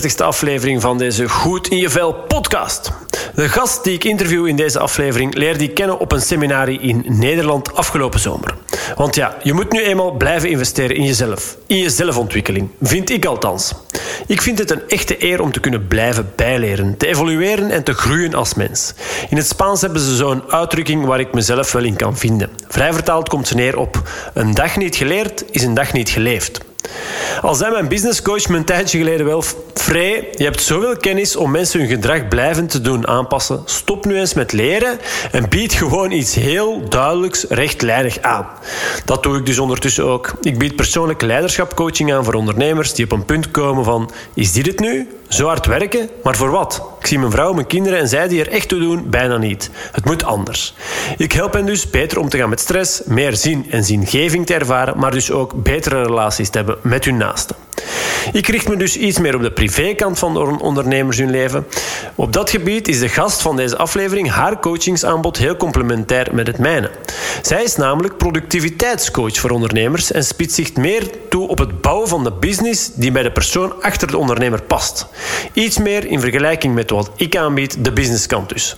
Welkom bij de 38e aflevering van deze Goed in je Vel podcast. De gast die ik interview in deze aflevering leerde ik kennen op een seminarie in Nederland afgelopen zomer. Want ja, je moet nu eenmaal blijven investeren in jezelf, in je zelfontwikkeling, vind ik althans. Ik vind het een echte eer om te kunnen blijven bijleren, te evolueren en te groeien als mens. In het Spaans hebben ze zo'n uitdrukking waar ik mezelf wel in kan vinden. Vrij vertaald komt ze neer op: een dag niet geleerd is een dag niet geleefd. Al zei mijn businesscoach me een tijdje geleden wel... Frey, je hebt zoveel kennis om mensen hun gedrag blijvend te doen aanpassen. Stop nu eens met leren en bied gewoon iets heel duidelijks rechtlijnig aan. Dat doe ik dus ondertussen ook. Ik bied persoonlijke leiderschapcoaching aan voor ondernemers die op een punt komen van... Is dit het nu? Zo hard werken? Maar voor wat? Ik zie mijn vrouw, mijn kinderen en zij die er echt toe doen, bijna niet. Het moet anders. Ik help hen dus beter om te gaan met stress, meer zin en zingeving te ervaren, maar dus ook betere relaties te hebben met hun naasten. Ik richt me dus iets meer op de privékant van de ondernemers hun leven. Op dat gebied is de gast van deze aflevering haar coachingsaanbod heel complementair met het mijne. Zij is namelijk productiviteitscoach voor ondernemers en spitst zich meer toe op het bouwen van de business die bij de persoon achter de ondernemer past. Iets meer in vergelijking met wat ik aanbied, de businesskant dus.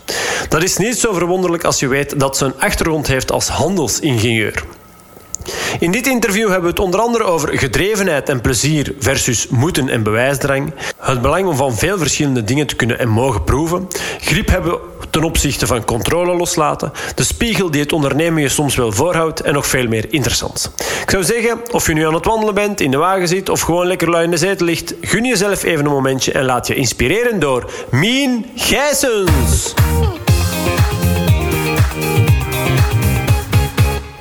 Dat is niet zo verwonderlijk als je weet dat ze een achtergrond heeft als handelsingenieur. In dit interview hebben we het onder andere over gedrevenheid en plezier versus moeten en bewijsdrang. Het belang om van veel verschillende dingen te kunnen en mogen proeven. Grip hebben ten opzichte van controle loslaten. De spiegel die het ondernemen je soms wel voorhoudt en nog veel meer interessant. Ik zou zeggen, of je nu aan het wandelen bent, in de wagen zit of gewoon lekker lui in de zetel ligt, gun jezelf even een momentje en laat je inspireren door Mien Gijsens.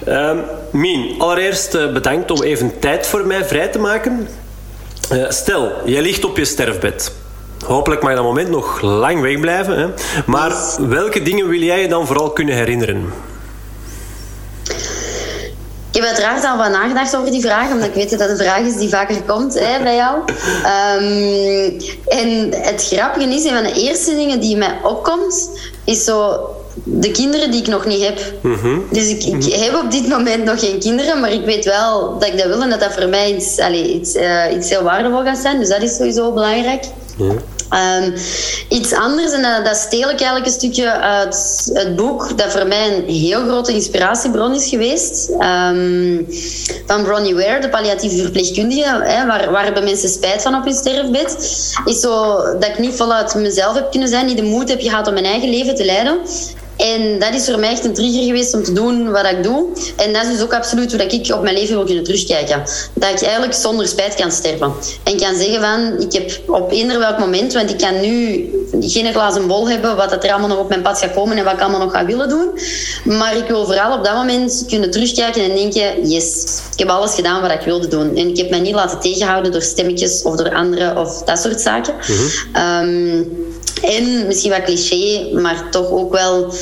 Um, Mien, allereerst uh, bedankt om even tijd voor mij vrij te maken. Uh, stel, jij ligt op je sterfbed. Hopelijk mag dat moment nog lang wegblijven. Hè? Maar welke dingen wil jij je dan vooral kunnen herinneren? Ik heb uiteraard al wat nagedacht over die vraag, omdat ik weet dat dat een vraag is die vaker komt hè, bij jou. Um, en het grappige is, een van de eerste dingen die mij opkomt, is zo de kinderen die ik nog niet heb. Mhm. Dus ik, ik, mhm. heb op dit moment nog geen kinderen, maar ik weet wel dat ik dat wil en dat dat voor mij iets, allez, iets, uh, iets heel waardevol gaat zijn. Dus dat is sowieso belangrijk. Um, iets anders, en dat, dat steel ik eigenlijk een stukje uit het boek, dat voor mij een heel grote inspiratiebron is geweest. Um, van Bronnie Ware, de palliatieve verpleegkundige, hè, waar, waar hebben mensen spijt van op hun sterfbed. Is zo dat ik niet voluit mezelf heb kunnen zijn, niet de moed heb gehad om mijn eigen leven te leiden. En dat is voor mij echt een trigger geweest om te doen wat ik doe. En dat is dus ook absoluut hoe ik op mijn leven wil kunnen terugkijken. Dat ik eigenlijk zonder spijt kan sterven. En kan zeggen van, ik heb op eender welk moment, want ik kan nu geen glazen bol hebben wat er allemaal nog op mijn pad gaat komen en wat ik allemaal nog ga willen doen. Maar ik wil vooral op dat moment kunnen terugkijken en denken, yes, ik heb alles gedaan wat ik wilde doen. En ik heb mij niet laten tegenhouden door stemmetjes of door anderen of dat soort zaken. Mm en misschien wat cliché, maar toch ook wel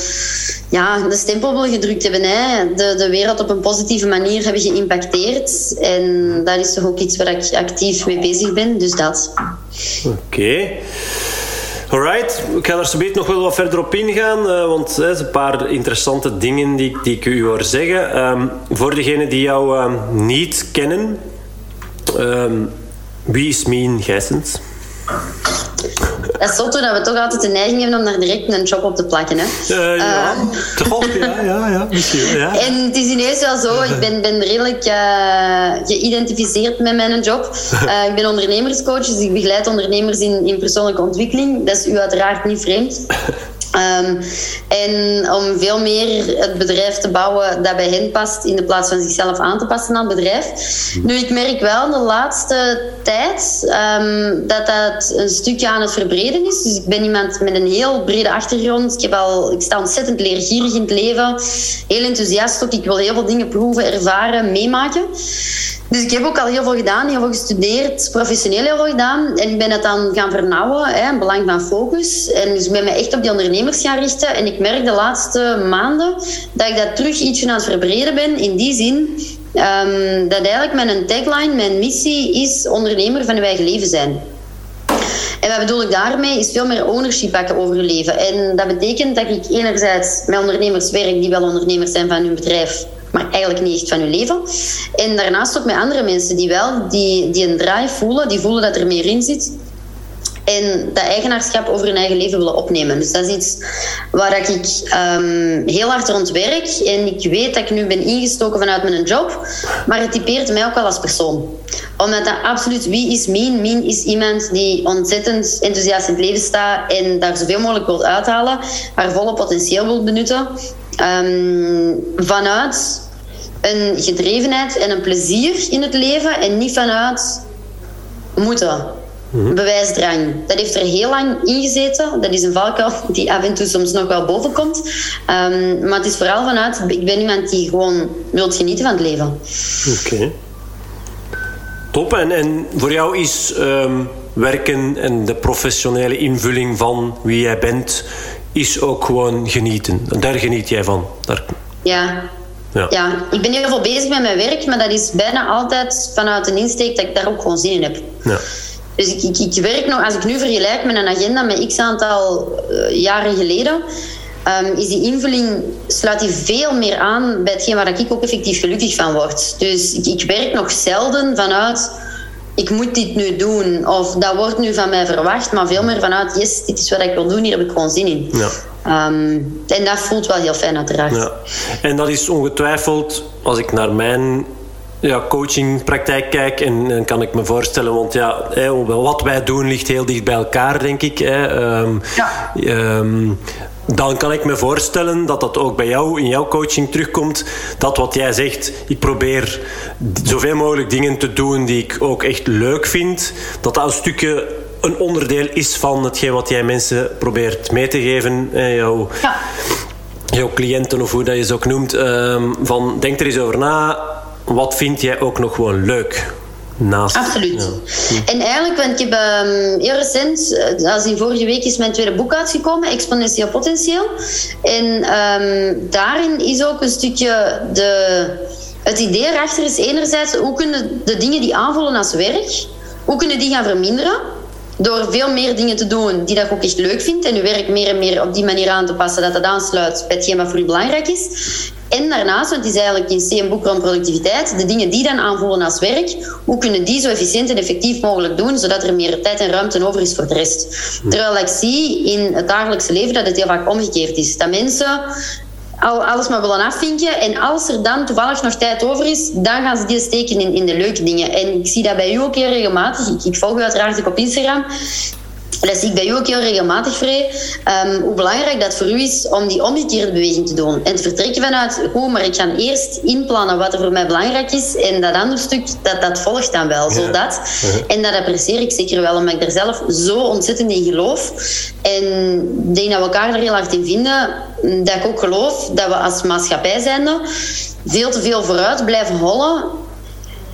ja, de stempel gedrukt hebben. Hè. De, de wereld op een positieve manier hebben geïmpacteerd. En dat is toch ook iets waar ik actief mee bezig ben. Dus dat. Oké. Okay. Alright, ik ga er zo nog wel wat verder op ingaan, uh, want er zijn een paar interessante dingen die, die ik u hoor zeggen. Um, voor degenen die jou um, niet kennen, um, wie is Mien Gijsens? Dat is zo dat we toch altijd de neiging hebben om daar direct een job op te plakken. Hè? Uh, ja, uh, toch? Ja, ja, ja, misschien. Ja. En het is ineens wel zo, ik ben, ben redelijk uh, geïdentificeerd met mijn job. Ik ben ondernemerscoach, dus ik begeleid ondernemers in, in persoonlijke ontwikkeling. Dat is u uiteraard niet vreemd. Um, en om veel meer het bedrijf te bouwen dat bij hen past, in de plaats van zichzelf aan te passen aan het bedrijf. Nu, ik merk wel de laatste tijd um, dat dat een stukje aan het verbreden is. Dus ik ben iemand met een heel brede achtergrond. Ik, heb al, ik sta ontzettend leergierig in het leven. Heel enthousiast ook. Ik wil heel veel dingen proeven, ervaren, meemaken. Dus ik heb ook al heel veel gedaan, heel veel gestudeerd, professioneel heel veel gedaan. En ik ben het dan gaan vernauwen, hè, belang van focus. En dus ik ben me echt op die ondernemers gaan richten. En ik merk de laatste maanden dat ik dat terug ietsje aan het verbreden ben. In die zin um, dat eigenlijk mijn tagline, mijn missie is ondernemer van uw eigen leven zijn. En wat bedoel ik daarmee? Is veel meer ownership pakken over je leven. En dat betekent dat ik enerzijds met ondernemers werk die wel ondernemers zijn van hun bedrijf maar eigenlijk niet echt van je leven. En daarnaast ook met andere mensen die wel die, die een drive voelen, die voelen dat er meer in zit. En dat eigenaarschap over hun eigen leven willen opnemen. Dus dat is iets waar ik um, heel hard rond werk. En ik weet dat ik nu ben ingestoken vanuit mijn job. Maar het typeert mij ook wel als persoon. Omdat dat absoluut wie is Mien? Mien is iemand die ontzettend enthousiast in het leven staat. En daar zoveel mogelijk wil uithalen. Haar volle potentieel wil benutten. Um, vanuit een gedrevenheid en een plezier in het leven. En niet vanuit moeten. Mhm. Bewijsdrang. Dat heeft er heel lang in gezeten. Dat is een valkuil die af en toe soms nog wel boven komt. Um, maar het is vooral vanuit, ik ben iemand die gewoon wilt genieten van het leven. Oké. Top. En, en voor jou is um, werken en de professionele invulling van wie jij bent, is ook gewoon genieten. Daar geniet jij van. Daar... Ja, ja. ja, ik ben heel veel bezig met mijn werk, maar dat is bijna altijd vanuit een insteek dat ik daar ook gewoon zin in heb. Ja. Dus ik, ik, ik, werk nog, als ik nu vergelijk met een agenda met x aantal uh, jaren geleden, um, is die invulling, sluit die veel meer aan bij hetgeen waar ik ook effectief gelukkig van word. Dus ik, ik werk nog zelden vanuit ik moet dit nu doen of dat wordt nu van mij verwacht, maar veel meer vanuit yes, dit is wat ik wil doen, hier heb ik gewoon zin in. Ja. Um, en dat voelt wel heel fijn uiteraard. Ja. En dat is ongetwijfeld, als ik naar mijn ja, coachingpraktijk kijk, en, en, kan ik me voorstellen, want ja, wat wij doen ligt heel dicht bij elkaar, denk ik. Hè. Um, ja. Um, dan kan ik me voorstellen dat dat ook bij jou in jouw coaching terugkomt. Dat wat jij zegt, ik probeer zoveel mogelijk dingen te doen die ik ook echt leuk vind. Dat dat een stukje een onderdeel is van hetgeen wat jij mensen probeert mee te geven. Jouw, ja. jouw cliënten of hoe dat je ze ook noemt. Um, van, denk er eens over na wat vind jij ook nog gewoon leuk? Naast, Absoluut. En eigenlijk, want ik heb um, heel recent, eh, als in vorige week is mijn tweede boek uitgekomen, Exponentieel Potentieel. En um, daarin is ook een stukje de, het idee erachter is enerzijds hoe kunnen de dingen die aanvoelen als werk, hoe kunnen die gaan verminderen? Door veel meer dingen te doen die dat je ook echt leuk vindt en je werk meer en meer op die manier aan te passen dat dat aansluit bij hetgeen wat voor je belangrijk is. En daarnaast, want het is eigenlijk in C een boek rond productiviteit, de dingen die dan aanvoelen als werk, hoe kunnen die zo efficiënt en effectief mogelijk doen, zodat er meer tijd en ruimte over is voor de rest. Terwijl ik zie in het dagelijkse leven dat het heel vaak omgekeerd is. Dat mensen al alles maar willen afvinken. En als er dan toevallig nog tijd over is, dan gaan ze die steken in, in de leuke dingen. En ik zie dat bij u ook heel regelmatig. Ik, ik volg u uiteraard ook op Instagram. Dat zie ik bij u ook heel regelmatig, Vrij. Um, hoe belangrijk dat voor u is om die omgekeerde beweging te doen. En te vertrekken vanuit, goed, maar ik ga eerst inplannen wat er voor mij belangrijk is. En dat andere stuk, dat, dat volgt dan wel. Zodat. En dat apprecieer ik zeker wel, omdat ik er zelf zo ontzettend in geloof. En ik denk dat we elkaar er heel hard in vinden. Dat ik ook geloof dat we als maatschappij zijnde veel te veel vooruit blijven hollen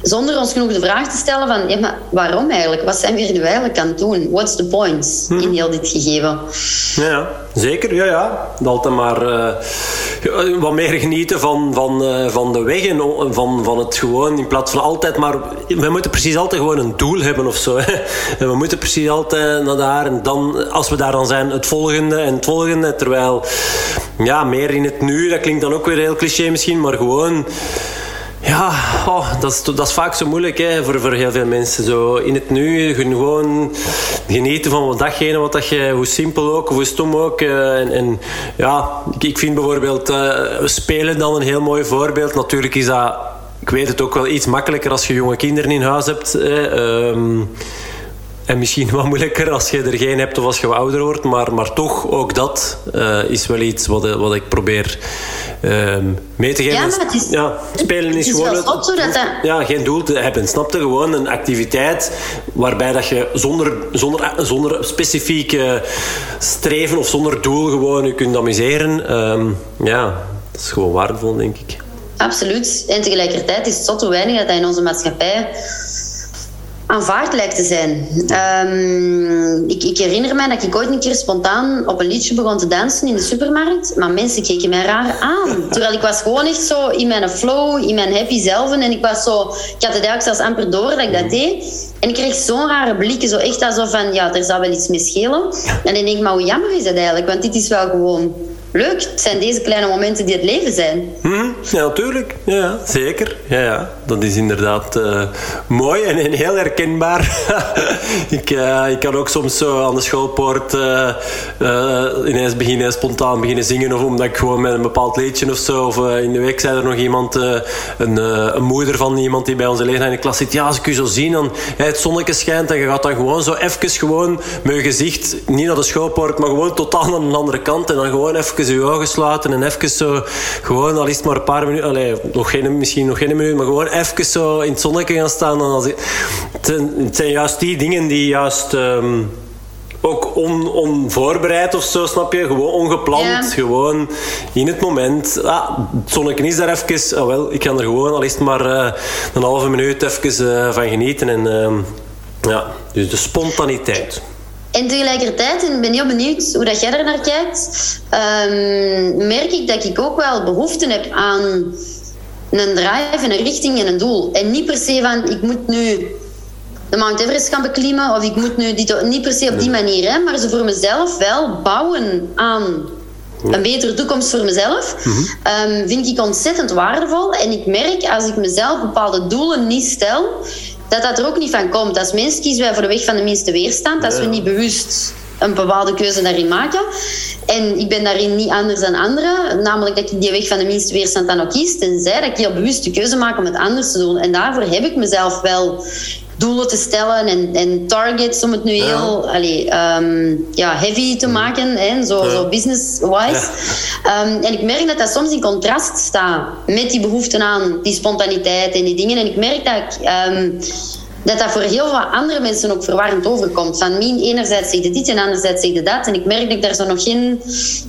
zonder ons genoeg de vraag te stellen van ja, maar waarom eigenlijk? Wat zijn we hier nu eigenlijk aan het doen? What's the point hm. in heel dit gegeven? Ja, zeker. Ja, ja. Altijd maar uh, wat meer genieten van, van, uh, van de weg en van, van het gewoon in plaats van altijd maar... We moeten precies altijd gewoon een doel hebben of zo. Hè. En we moeten precies altijd naar daar en dan, als we daar dan zijn, het volgende en het volgende. Terwijl, ja, meer in het nu, dat klinkt dan ook weer heel cliché misschien, maar gewoon ja, oh, dat, is, dat vaak zo moeilijk hè, voor, voor heel veel mensen. Zo in het nu gewoon genieten van datgene wat dat je, hoe simpel ook, hoe stom ook. Uh, en, en, ja, ik vind bijvoorbeeld uh, spelen dan een heel mooi voorbeeld. Natuurlijk is dat, ik weet het ook wel iets makkelijker als je jonge kinderen in huis hebt. Ehm, en misschien wat moeilijker als je er geen hebt of als je wat ouder wordt. Maar, maar toch, ook dat uh, is wel iets wat, wat ik probeer uh, mee te geven. Ja, maar het is, ja, spelen is, is gewoon... Het, dat dat... Ja, geen doel te hebben. Snap je? Gewoon een activiteit waarbij dat je zonder, zonder, zonder specifieke streven of zonder doel gewoon je kunt amuseren. Um, ja, dat is gewoon waardevol, denk ik. Absoluut. En tegelijkertijd is het zo te weinig dat dat in onze maatschappij aanvaard lijkt te zijn. Um, ik, ik, herinner mij dat ik ooit een keer spontaan op een liedje begon te dansen in de supermarkt. Maar mensen keken mij raar aan. Terwijl ik was gewoon echt zo in mijn flow, in mijn happy zelf. En ik was zo... Ik had het eigenlijk zelfs amper door dat ik dat deed. En ik kreeg zo'n rare blikken. Zo echt alsof van... Ja, er zou wel iets mee schelen. En dan denk ik, maar hoe jammer is dat eigenlijk? Want dit is wel gewoon leuk. Het zijn deze kleine momenten die het leven zijn. Mm, ja, natuurlijk. Ja, zeker. Ja, ja. Dat is inderdaad uh, mooi en, heel herkenbaar. ik, uh, ik kan ook soms zo aan de schoolpoort uh, ineens beginnen, spontaan beginnen zingen. Of omdat ik gewoon met een bepaald liedje of zo. Of in de week zei er nog iemand, een, een, moeder van iemand die bij onze leerlijn in de klas zit. Ja, als ik u zo zie, dan het zonnetje schijnt en je gaat dan gewoon zo even gewoon met je gezicht, niet naar de schoolpoort, maar gewoon totaal aan een andere kant. En dan gewoon even je ogen sluiten en even zo, gewoon al is het maar een paar minuten, allee, nog geen, misschien nog geen minuut, maar gewoon even zo in het zonnetje gaan staan. Dan als ik, het zijn juist die dingen die juist... Um, ook on, onvoorbereid of zo, snap je? Gewoon ongepland. Gewoon in het moment. Ah, het zonnetje is daar even. Ah, wel, ik kan er gewoon al is het maar uh, een halve minuut even uh, van genieten. En uh, ja, dus de spontaniteit. En tegelijkertijd, en ik ben heel benieuwd hoe dat jij er naar kijkt, um, merk ik dat ik ook wel behoefte heb aan een drive en een richting en een doel. En niet per se van, ik moet nu de Mount Everest gaan beklimmen of ik moet nu dit, niet per se op die manier, hè, maar ze voor mezelf wel bouwen aan een betere toekomst voor mezelf, um, vind ik ontzettend waardevol. En ik merk als ik mezelf bepaalde doelen niet stel, dat dat er ook niet van komt. Als mens kiezen wij voor de weg van de minste weerstand. Als we niet bewust een bepaalde keuze daarin maken. En ik ben daarin niet anders dan anderen. Namelijk dat ik die weg van de minste weerstand dan ook kies. Tenzij dat ik heel bewust de keuze maak om het anders te doen. En daarvoor heb ik mezelf wel doelen te stellen en, en targets om het nu heel ja. Allee, um, ja, heavy te maken, hè, zo, ja. zo business-wise. Ja. Um, en ik merk dat dat soms in contrast staat met die behoefte aan die spontaniteit en die dingen. En ik merk dat ik, um, dat dat voor heel veel andere mensen ook verwarrend overkomt. Van Mien, enerzijds zegt dit en anderzijds zegt dat. En ik merk dat ik daar zo nog geen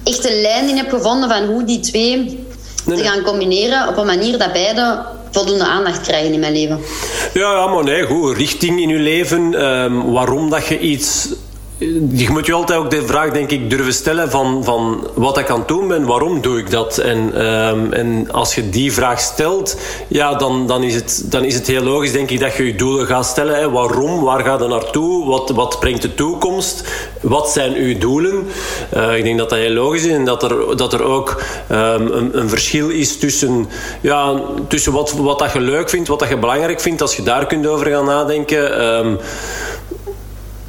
echte lijn in heb gevonden van hoe die twee nee, te gaan combineren op een manier dat beide voldoende aandacht krijgen in mijn leven. Ja, ja maar nee, goed. Richting in je leven. Um, waarom dat je iets je moet je altijd ook de vraag, denk ik, durven stellen van, van wat ik aan het doen ben, waarom doe ik dat? En, um, en als je die vraag stelt, ja, dan, dan, is het, dan is het heel logisch, denk ik, dat je je doelen gaat stellen. Hè. Waarom? Waar gaat het naartoe? Wat, wat brengt de toekomst? Wat zijn uw doelen? Uh, ik denk dat dat heel logisch is en dat er, dat er ook um, een, een, verschil is tussen, ja, tussen wat, wat dat je leuk vindt, wat dat je belangrijk vindt, als je daar kunt over gaan nadenken. Um,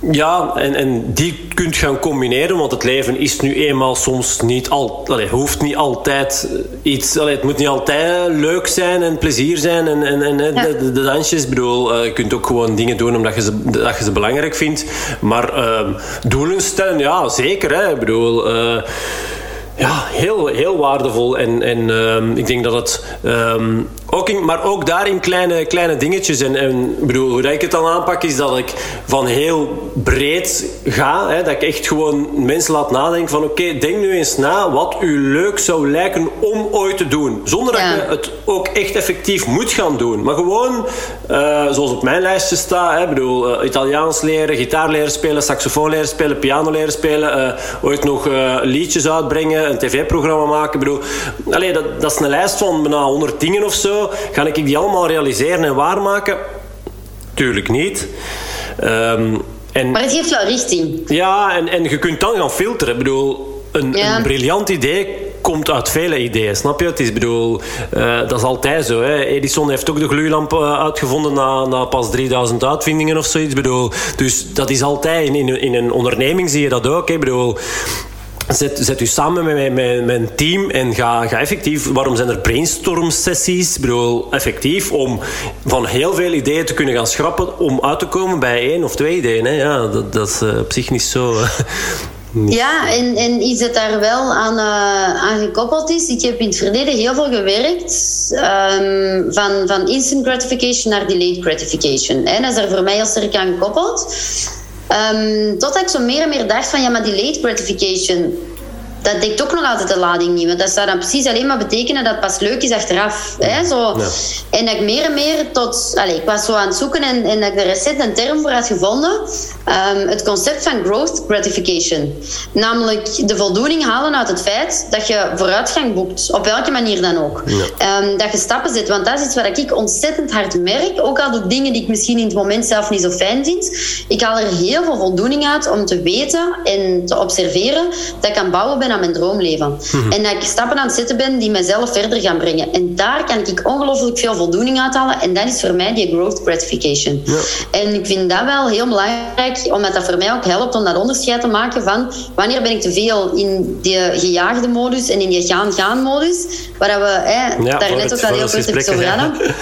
ja, en, en die kunt gaan combineren, want het leven is nu eenmaal soms niet al, allee, hoeft niet altijd iets, allee, het moet niet altijd leuk zijn en plezier zijn en, en, en ja. de, de, dansjes. Ik bedoel, uh, je kunt ook gewoon dingen doen omdat je ze, dat je ze belangrijk vindt. Maar uh, doelen stellen, ja, zeker. Hè. Ik bedoel. Uh, ja, heel, heel waardevol. En, en um, ik denk dat het um, ook in, maar ook daarin kleine, kleine dingetjes. En, en bedoel, hoe ik het dan aanpak, is dat ik van heel breed ga. Hè, dat ik echt gewoon mensen laat nadenken van... Oké, okay, denk nu eens na wat u leuk zou lijken om ooit te doen. Zonder dat ja. je het ook echt effectief moet gaan doen. Maar gewoon, uh, zoals op mijn lijstje staat... Hè, bedoel, uh, Italiaans leren, gitaar leren spelen, saxofoon leren spelen, piano leren spelen. Uh, ooit nog liedjes uitbrengen, een tv-programma maken. Bedoel, allee, dat, dat is een lijst van bijna 100 dingen of zo. Ga ik die allemaal realiseren en waarmaken? Tuurlijk niet. Um, en, maar het geeft wel richting. Ja, en, en je kunt dan gaan filteren. Ik bedoel, een, ja. een briljant idee komt uit vele ideeën, snap je? Het is, bedoel, uh, dat is altijd zo. Hè. Edison heeft ook de gloeilamp uitgevonden na, na pas 3000 uitvindingen of zoiets. Bedoel, dus dat is altijd, in, in, in een onderneming zie je dat ook. Hè. Bedoel, Zet, u samen met mijn, met mijn team en ga, ga effectief. Waarom zijn er brainstorm sessies? Ik bedoel, effectief om van heel veel ideeën te kunnen gaan schrappen om uit te komen bij één of twee ideeën. Hè. Ja, dat, dat is uh, op zich niet zo. Ja, en, en iets dat daar wel aan, uh, aan gekoppeld is. Ik heb in het verleden heel veel gewerkt um, van, van instant gratification naar delayed gratification. En dat is er voor mij heel sterk aan gekoppeld. Um, ik zo meer en meer dacht van ja, maar die late gratification, dat dekt ook nog altijd de lading niet. Want dat zou dan precies alleen maar betekenen dat het pas leuk is achteraf. Hè, zo. Ja. En dat ik meer en meer tot... Allez, ik was zo aan het zoeken en, en dat ik er recent een term voor had gevonden. Um, het concept van growth gratification. Namelijk de voldoening halen uit het feit dat je vooruitgang boekt. Op welke manier dan ook. Ja. Um, dat je stappen zet. Want dat is iets wat ik ontzettend hard merk. Ook al doe ik dingen die ik misschien in het moment zelf niet zo fijn vind. Ik haal er heel veel voldoening uit om te weten en te observeren dat ik kan bouwen bij aan mijn droomleven. Mhm. En dat ik stappen aan het zetten ben die mezelf verder gaan brengen. En daar kan ik ongelooflijk veel voldoening uithalen. En dat is voor mij die growth gratification. Ja. En ik vind dat wel heel belangrijk, omdat dat voor mij ook helpt om dat onderscheid te maken van wanneer ben ik te veel in die gejaagde modus en in die gaan-gaan modus, waar we ja, daar net ook al heel kort over hadden.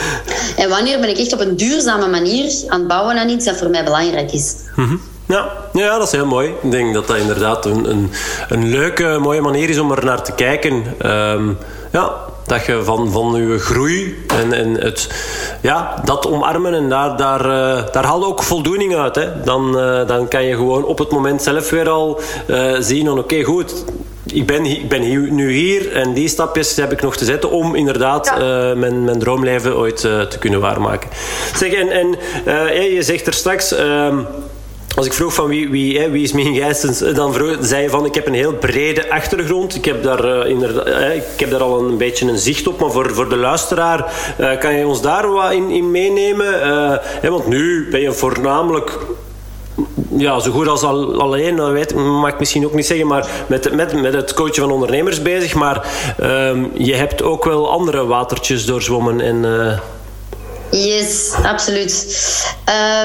En wanneer ben ik echt op een duurzame manier aan het bouwen aan iets dat voor mij belangrijk is. Mhm. Ja, ja, dat is heel mooi. Ik denk dat dat inderdaad een, een, een leuke, mooie manier is om er naar te kijken. Ehm, ja, dat je van, van je groei en, en het, ja, dat omarmen en daar, daar, uh, daar haal je ook voldoening uit. Hè. Dan, uh, dan kan je gewoon op het moment zelf weer al uh, zien van oké, goed, ik ben, ik ben hier, nu hier en die stapjes heb ik nog te zetten om inderdaad ja. uh, mijn, mijn droomleven ooit uh, te kunnen waarmaken. Zeg, en, en uh, je zegt er straks. Ehm, als ik vroeg van wie, wie, hè, wie is Mien Gijsens, dan vroeg, zei je van ik heb een heel brede achtergrond. Ik heb daar, inderdaad, ik heb daar al een beetje een zicht op, maar voor, voor de luisteraar kan je ons daar wat in, meenemen? Hè, want nu ben je voornamelijk ja, zo goed als al, alleen, dat weet, mag ik misschien ook niet zeggen, maar met, met, met het coachen van ondernemers bezig. Maar um, je hebt ook wel andere watertjes doorzwommen en... Yes, absoluut.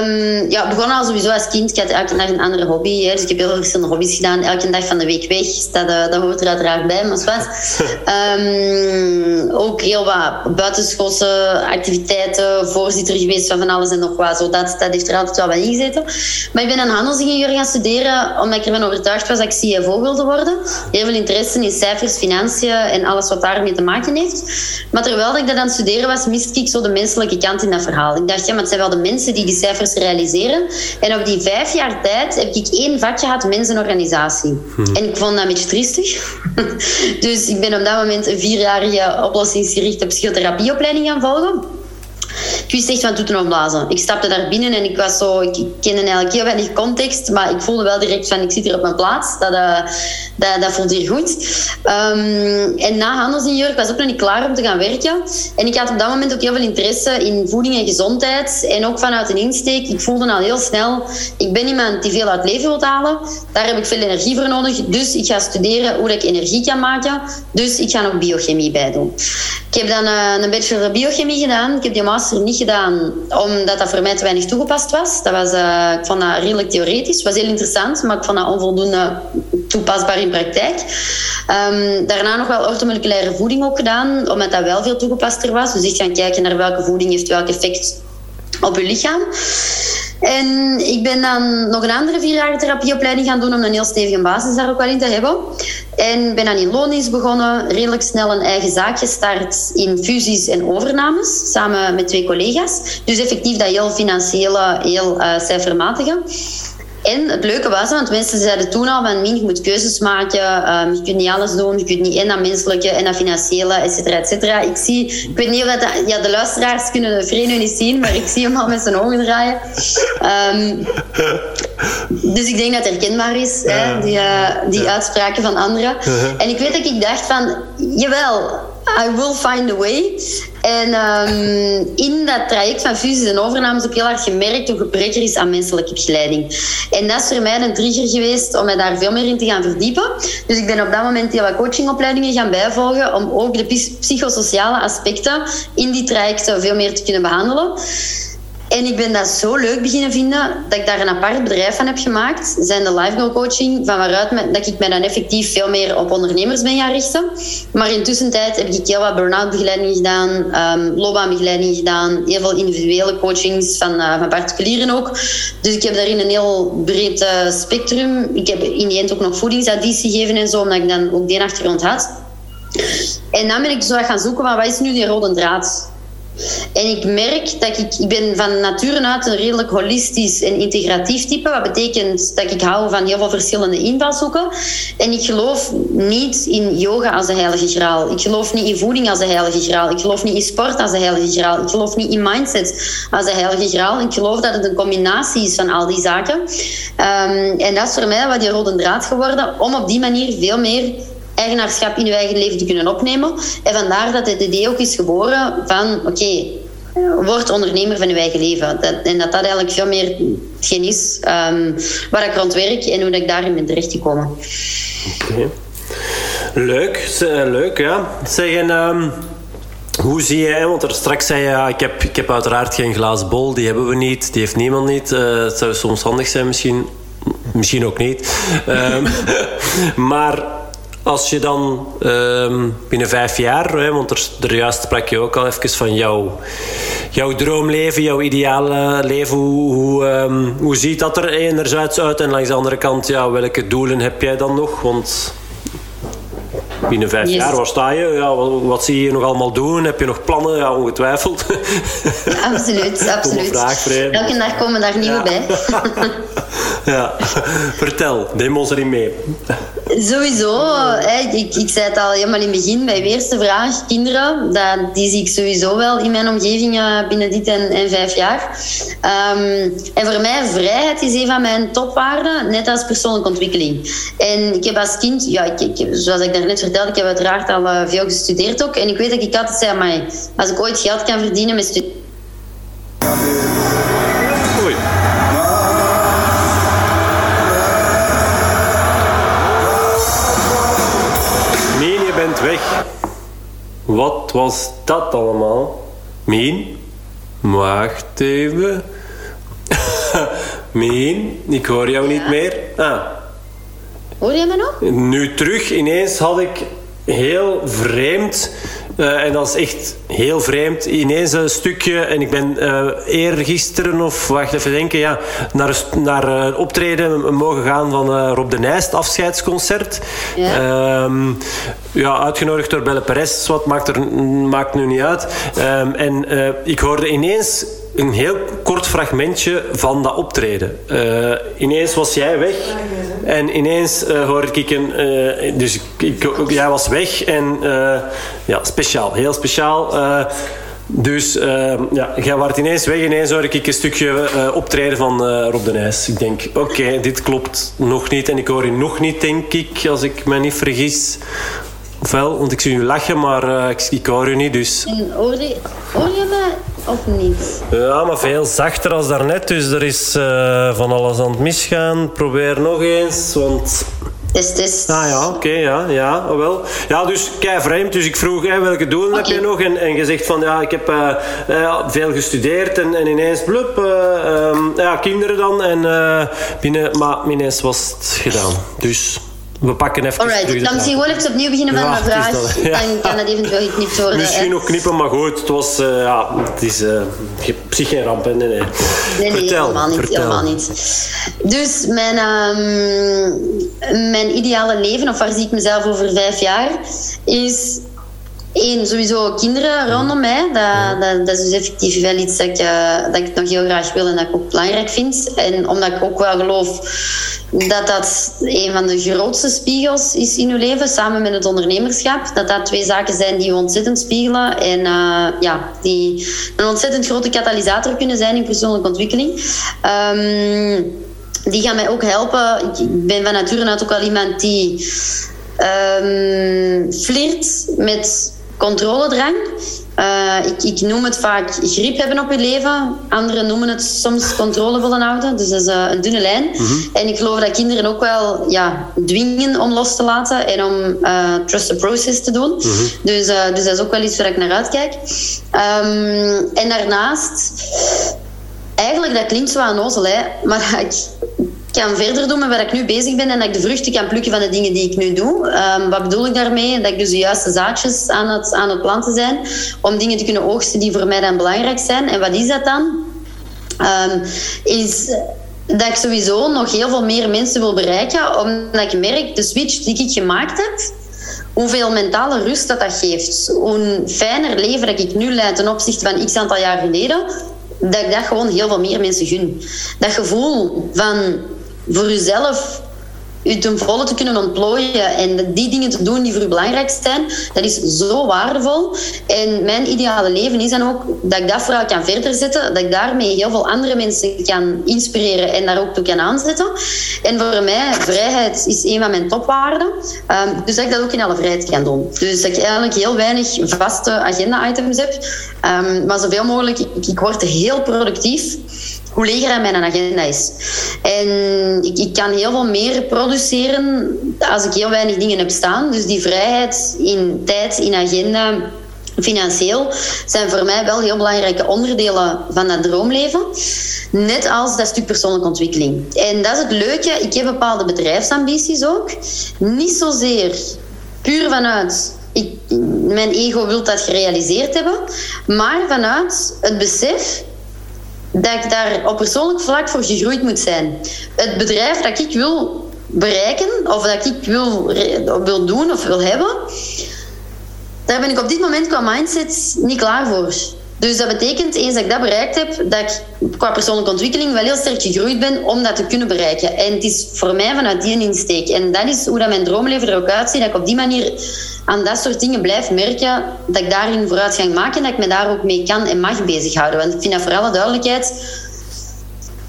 Um, ja, begonnen al sowieso als kind. Ik had elke dag een andere hobby. Hè. Dus ik heb heel veel verschillende hobby's gedaan. Elke dag van de week weg. Dat, uh, dat hoort er uiteraard bij, maar wat. Um, ook heel wat buitenschoolse activiteiten. Voorzitter geweest van van alles en nog wat. Zo, dat, dat heeft er altijd wel bij ingezeten. Maar ik ben een handelsingenieur gaan studeren. Omdat ik ervan overtuigd was dat ik CFO wilde worden. Heel veel interesse in cijfers, financiën en alles wat daarmee te maken heeft. Maar terwijl ik dat aan het studeren was, miste ik zo de menselijke kant in dat verhaal. Ik dacht, ja, maar het zijn wel de mensen die die cijfers realiseren. En op die vijf jaar tijd heb ik één vak gehad, mensenorganisatie. Hmm. En ik vond dat een beetje triestig. dus ik ben op dat moment een vierjarige oplossingsgerichte psychotherapieopleiding gaan volgen. Ik wist echt van toeten opblazen. Ik stapte daar binnen en ik was zo... Ik kende eigenlijk heel weinig context, maar ik voelde wel direct van... Ik zit hier op mijn plaats. Dat, uh, dat, dat voelt hier goed. Um, en na handelsingenieur, ik was ook nog niet klaar om te gaan werken. En ik had op dat moment ook heel veel interesse in voeding en gezondheid. En ook vanuit een insteek. Ik voelde al heel snel... Ik ben iemand die veel uit leven wil halen. Daar heb ik veel energie voor nodig. Dus ik ga studeren hoe ik energie kan maken. Dus ik ga nog biochemie bij doen. Ik heb dan uh, een bachelor biochemie gedaan. Ik heb die master niet omdat dat voor mij te weinig toegepast was. Dat was uh, ik vond dat redelijk theoretisch. Was heel interessant, maar ik vond dat onvoldoende toepasbaar in praktijk. Um, daarna nog wel ortomoleculaire voeding ook gedaan, omdat dat wel veel toegepaster was. Dus ik gaan kijken naar welke voeding heeft welk effect op je lichaam. En ik ben dan nog een andere vierjarige therapieopleiding gaan doen om een heel stevige basis daar ook wel in te hebben. En ben dan in loondienst begonnen, redelijk snel een eigen zaak gestart in fusies en overnames, samen met twee collega's. Dus effectief dat heel financiële, heel uh, cijfermatige. En het leuke was, want mensen zeiden toen al van Min, je moet keuzes maken, um, je kunt niet alles doen, je kunt niet en dat menselijke en dat financiële, et cetera, et cetera. Ik zie, ik weet niet of dat, ja, de luisteraars kunnen de vreemde niet zien, maar ik zie hem al met zijn ogen draaien. Um, dus ik denk dat het herkenbaar is, hè, die, uh, die uitspraken van anderen. En ik weet dat ik dacht van, jawel, I will find a way. En um, in dat traject van fusies en overnames ook heel hard gemerkt hoe gebrek is aan menselijke begeleiding. En dat is voor mij een trigger geweest om mij daar veel meer in te gaan verdiepen. Dus ik ben op dat moment heel wat coachingopleidingen gaan bijvolgen om ook de psychosociale aspecten in die trajecten veel meer te kunnen behandelen. En ik ben dat zo leuk beginnen vinden dat ik daar een apart bedrijf van heb gemaakt. Zijn de life goal coaching, van waaruit dat ik mij dan effectief veel meer op ondernemers ben gaan richten. Maar intussen tijd heb ik heel wat burn-out begeleiding gedaan, um, loopbaanbegeleiding gedaan, heel veel individuele coachings van, uh, van particulieren ook. Dus ik heb daarin een heel breed uh, spectrum. Ik heb in die end ook nog voedingsadvies gegeven en zo, omdat ik dan ook die achtergrond had. En dan ben ik zo gaan zoeken van wat is nu die rode draad en ik merk dat ik, ik ben van nature uit een redelijk holistisch en integratief type. Wat betekent dat ik hou van heel veel verschillende invalshoeken. En ik geloof niet in yoga als de heilige graal. Ik geloof niet in voeding als de heilige graal. Ik geloof niet in sport als de heilige graal. Ik geloof niet in mindset als de heilige graal. Ik geloof dat het een combinatie is van al die zaken. Um, en dat is voor mij wat die rode draad geworden. Om op die manier veel meer eigenaarschap in je eigen leven te kunnen opnemen. En vandaar dat het idee ook is geboren van, oké, okay, word ondernemer van je eigen leven. Dat, en dat dat eigenlijk veel meer hetgeen is um, waar ik rond werk en hoe ik daarin ben terechtgekomen. Oké. Leuk, leuk ja. Zeggen, um, hoe zie je, want er straks zei je, ja, ik, heb, ik heb uiteraard geen glazen bol, die hebben we niet, die heeft niemand niet. Uh, het zou soms handig zijn misschien, misschien ook niet. Um, maar als je dan um, binnen vijf jaar, hè, want er, juist sprak je ook al even van jouw, jouw droomleven, jouw ideale leven. Hoe, hoe, um, hoe ziet dat er enerzijds uit? En langs de andere kant, ja, welke doelen heb jij dan nog? Want binnen vijf yes. jaar, waar sta je? Ja, wat, wat, zie je nog allemaal doen? Heb je nog plannen? Ja, ongetwijfeld. Absoluut, absoluut. Vraag, Elke dag komen daar nieuwe ja. bij. ja, vertel, neem ons erin mee. Sowieso, ik, ik zei het al helemaal in het begin bij de eerste vraag. Kinderen, dat, die zie ik sowieso wel in mijn omgeving eh, binnen dit en, en vijf jaar. Um, en voor mij, vrijheid is een van mijn topwaarden, net als persoonlijke ontwikkeling. En ik heb als kind, ja, ik, ik, zoals ik daarnet vertelde, ik heb uiteraard al uh, veel gestudeerd ook. En ik weet dat ik altijd zei, maar als ik ooit geld kan verdienen met studeren weg. Wat was dat allemaal? Mien? Wacht even. Mien, ik hoor jou niet meer. Ah. Hoor je me nog? Nu terug. Ineens had ik heel vreemd uh, en dat is echt heel vreemd. Ineens een stukje, en ik ben uh, eergisteren of wacht even denken, ja, naar, naar uh, optreden mogen gaan van Rob de Nijst, afscheidsconcert. Ja. Um, ja, uitgenodigd door Belle Perez, wat maakt, er, maakt nu niet uit. Um, en ik hoorde ineens een heel kort fragmentje van dat optreden. Uh, ineens was jij weg en ineens uh, hoorde ik een. Uh, dus ik, jij was weg en ja, speciaal, heel speciaal. dus ja, jij was ineens weg. Ineens hoorde ik een stukje optreden van Rob de Nijs. Ik denk, oké, dit klopt nog niet. En ik hoor je nog niet, denk ik, als ik me niet vergis. Ofwel, want ik zie u lachen, maar ik, ik hoor u niet, dus... En hoor je, hoor of niet? Ja, maar veel zachter als daarnet. Dus er is uh, van alles aan het misgaan. Probeer nog eens, want... Test, test. Ah ja, oké, okay, ja, ja, oh, wel. Ja, dus kei vreemd. Dus ik vroeg, hè, welke doelen okay. heb je nog? En, en je zegt van, ja, ik heb uh, uh, veel gestudeerd en, en ineens, blub, um, ja, kinderen dan. En binnen, maar ineens was het gedaan. Dus we pakken even Alright, terug dan misschien gewoon even opnieuw beginnen met ja, mijn vraag. Dan kan het eventueel geknipt worden. Misschien nog knippen, maar goed. Het was, uh, ja, het is uh, geen ramp. Nee, nee. nee, nee vertel, helemaal niet. Vertel. Helemaal niet. Dus mijn, um, mijn ideale leven, of waar zie ik mezelf over vijf jaar, is Eén, sowieso kinderen rondom mij. Dat, dat, dat, is dus effectief wel iets dat ik, uh, dat ik nog heel graag wil en dat ik ook belangrijk vind. En omdat ik ook wel geloof dat dat een van de grootste spiegels is in uw leven, samen met het ondernemerschap. Dat dat twee zaken zijn die je ontzettend spiegelen en uh, ja, die een ontzettend grote katalysator kunnen zijn in persoonlijke ontwikkeling. Um, die gaan mij ook helpen. Ik ben van nature uit ook wel iemand die um, flirt met controledrang. Uh, ik, ik, noem het vaak grip hebben op je leven. Anderen noemen het soms controle willen houden. Dus dat is uh, een dunne lijn. Mhm. En ik geloof dat kinderen ook wel ja, dwingen om los te laten en om uh, trust the process te doen. Mhm. dus, dus dat is ook wel iets waar ik naar uitkijk. Um, en daarnaast, eigenlijk dat klinkt zo aan hè, maar ik, kan verder doen met waar ik nu bezig ben en dat ik de vruchten kan plukken van de dingen die ik nu doe. Um, wat bedoel ik daarmee? Dat ik dus de juiste zaadjes aan het, aan het planten zijn om dingen te kunnen oogsten die voor mij dan belangrijk zijn. En wat is dat dan? Um, is dat ik sowieso nog heel veel meer mensen wil bereiken, omdat ik merk, de switch die ik gemaakt heb, hoeveel mentale rust dat dat geeft. Hoe fijner leven dat ik nu leid ten opzichte van x aantal jaar geleden, dat ik dat gewoon heel veel meer mensen gun. Dat gevoel van voor jezelf je ten volle te kunnen ontplooien en die dingen te doen die voor u belangrijk zijn, dat is zo waardevol. En mijn ideale leven is dan ook dat ik dat vooral kan verder zetten, dat ik daarmee heel veel andere mensen kan inspireren en daar ook toe kan aanzetten. En voor mij, vrijheid is een van mijn topwaarden. Um, dus dat ik dat ook in alle vrijheid kan doen. Dus dat ik eigenlijk heel weinig vaste agenda-items heb, um, maar zoveel mogelijk, ik, ik word heel productief. Hoe leger mijn agenda is. En ik, ik, kan heel veel meer produceren als ik heel weinig dingen heb staan. Dus die vrijheid in tijd, in agenda, financieel, zijn voor mij wel heel belangrijke onderdelen van dat droomleven. Net als dat stuk persoonlijke ontwikkeling. En dat is het leuke. Ik heb bepaalde bedrijfsambities ook. Niet zozeer puur vanuit ik, mijn ego wil dat gerealiseerd hebben, maar vanuit het besef dat ik daar op persoonlijk vlak voor gegroeid moet zijn. Het bedrijf dat ik wil bereiken, of dat ik wil, wil doen of wil hebben, daar ben ik op dit moment qua mindset niet klaar voor. Dus dat betekent, eens dat ik dat bereikt heb, dat ik qua persoonlijke ontwikkeling wel heel sterk gegroeid ben om dat te kunnen bereiken. En het is voor mij vanuit die insteek. En dat is hoe dat mijn droomleven er ook uitziet. Dat ik op die manier aan dat soort dingen blijf merken, dat ik daarin vooruitgang maak en dat ik me daar ook mee kan en mag bezighouden. Want ik vind dat voor alle duidelijkheid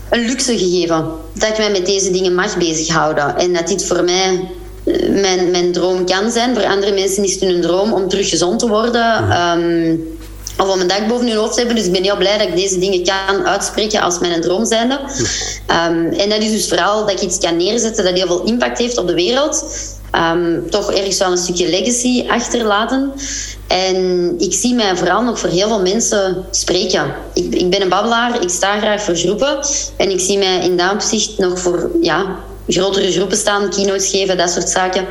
een luxe gegeven. Dat ik mij met deze dingen mag bezighouden. En dat dit voor mij eh, mijn, mijn droom kan zijn. Voor andere mensen is het hun droom om terug gezond te worden. Um, of om een dak boven hun hoofd te hebben. Dus ik ben heel blij dat ik deze dingen kan uitspreken als mijn droom zijnde. Um, en dat is dus vooral dat ik iets kan neerzetten dat heel veel impact heeft op de wereld. Um, toch ergens wel een stukje legacy achterlaten. En ik zie mij vooral nog voor heel veel mensen spreken. Ik, ik ben een babbelaar, ik sta graag voor groepen. En ik zie mij in dat opzicht nog voor ja, grotere groepen staan, keynotes geven, dat soort zaken.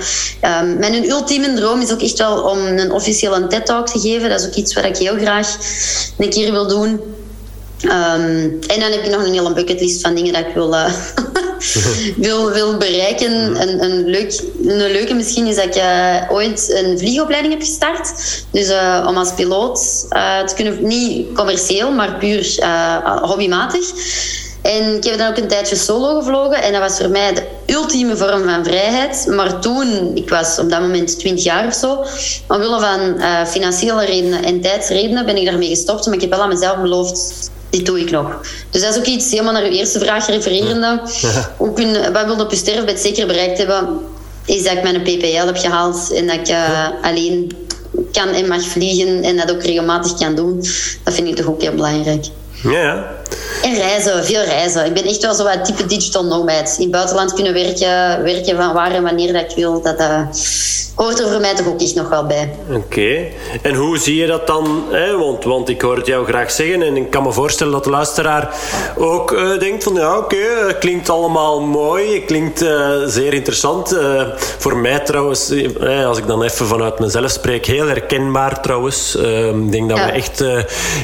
Um, mijn ultieme droom is ook echt wel om een officiële TED-talk te geven. Dat is ook iets wat ik heel graag een keer wil doen. Um, en dan heb ik nog een hele bucketlist van dingen dat ik wil, uh, wil, wil bereiken. Een, een, leuk, een leuke misschien is dat ik uh, ooit een vliegopleiding heb gestart. Dus uh, om als piloot te kunnen, niet commercieel, maar puur hobbymatig. En ik heb dan ook een tijdje solo gevlogen. En dat was voor mij de ultieme vorm van vrijheid. Maar toen, ik was op dat moment 20 jaar of zo, omwille van uh, financiële redenen en tijdsredenen ben ik daarmee gestopt. Maar ik heb wel aan mezelf beloofd, dit doe ik nog. Dus dat is ook iets, helemaal naar uw eerste vraag refererende. Ook een, wat wil op je sterfbed zeker bereikt hebben, is dat ik mijn PPL heb gehaald en dat ik uh, alleen kan en mag vliegen en dat ook regelmatig kan doen. Dat vind ik toch ook heel belangrijk. Ja. En reizen, veel reizen. Ik ben echt wel zo wat type digital nomad. In het buitenland kunnen werken, werken van waar en wanneer dat ik wil. Dat uh, hoort er voor mij toch ook echt nog wel bij. Oké. En hoe zie je dat dan? Hè? Want, want ik hoor het jou graag zeggen en ik kan me voorstellen dat de luisteraar ook uh, denkt van ja, oké, okay, klinkt allemaal mooi, klinkt uh, zeer interessant. voor mij trouwens, als ik dan even vanuit mezelf spreek, heel herkenbaar trouwens. Ik denk dat ja. we echt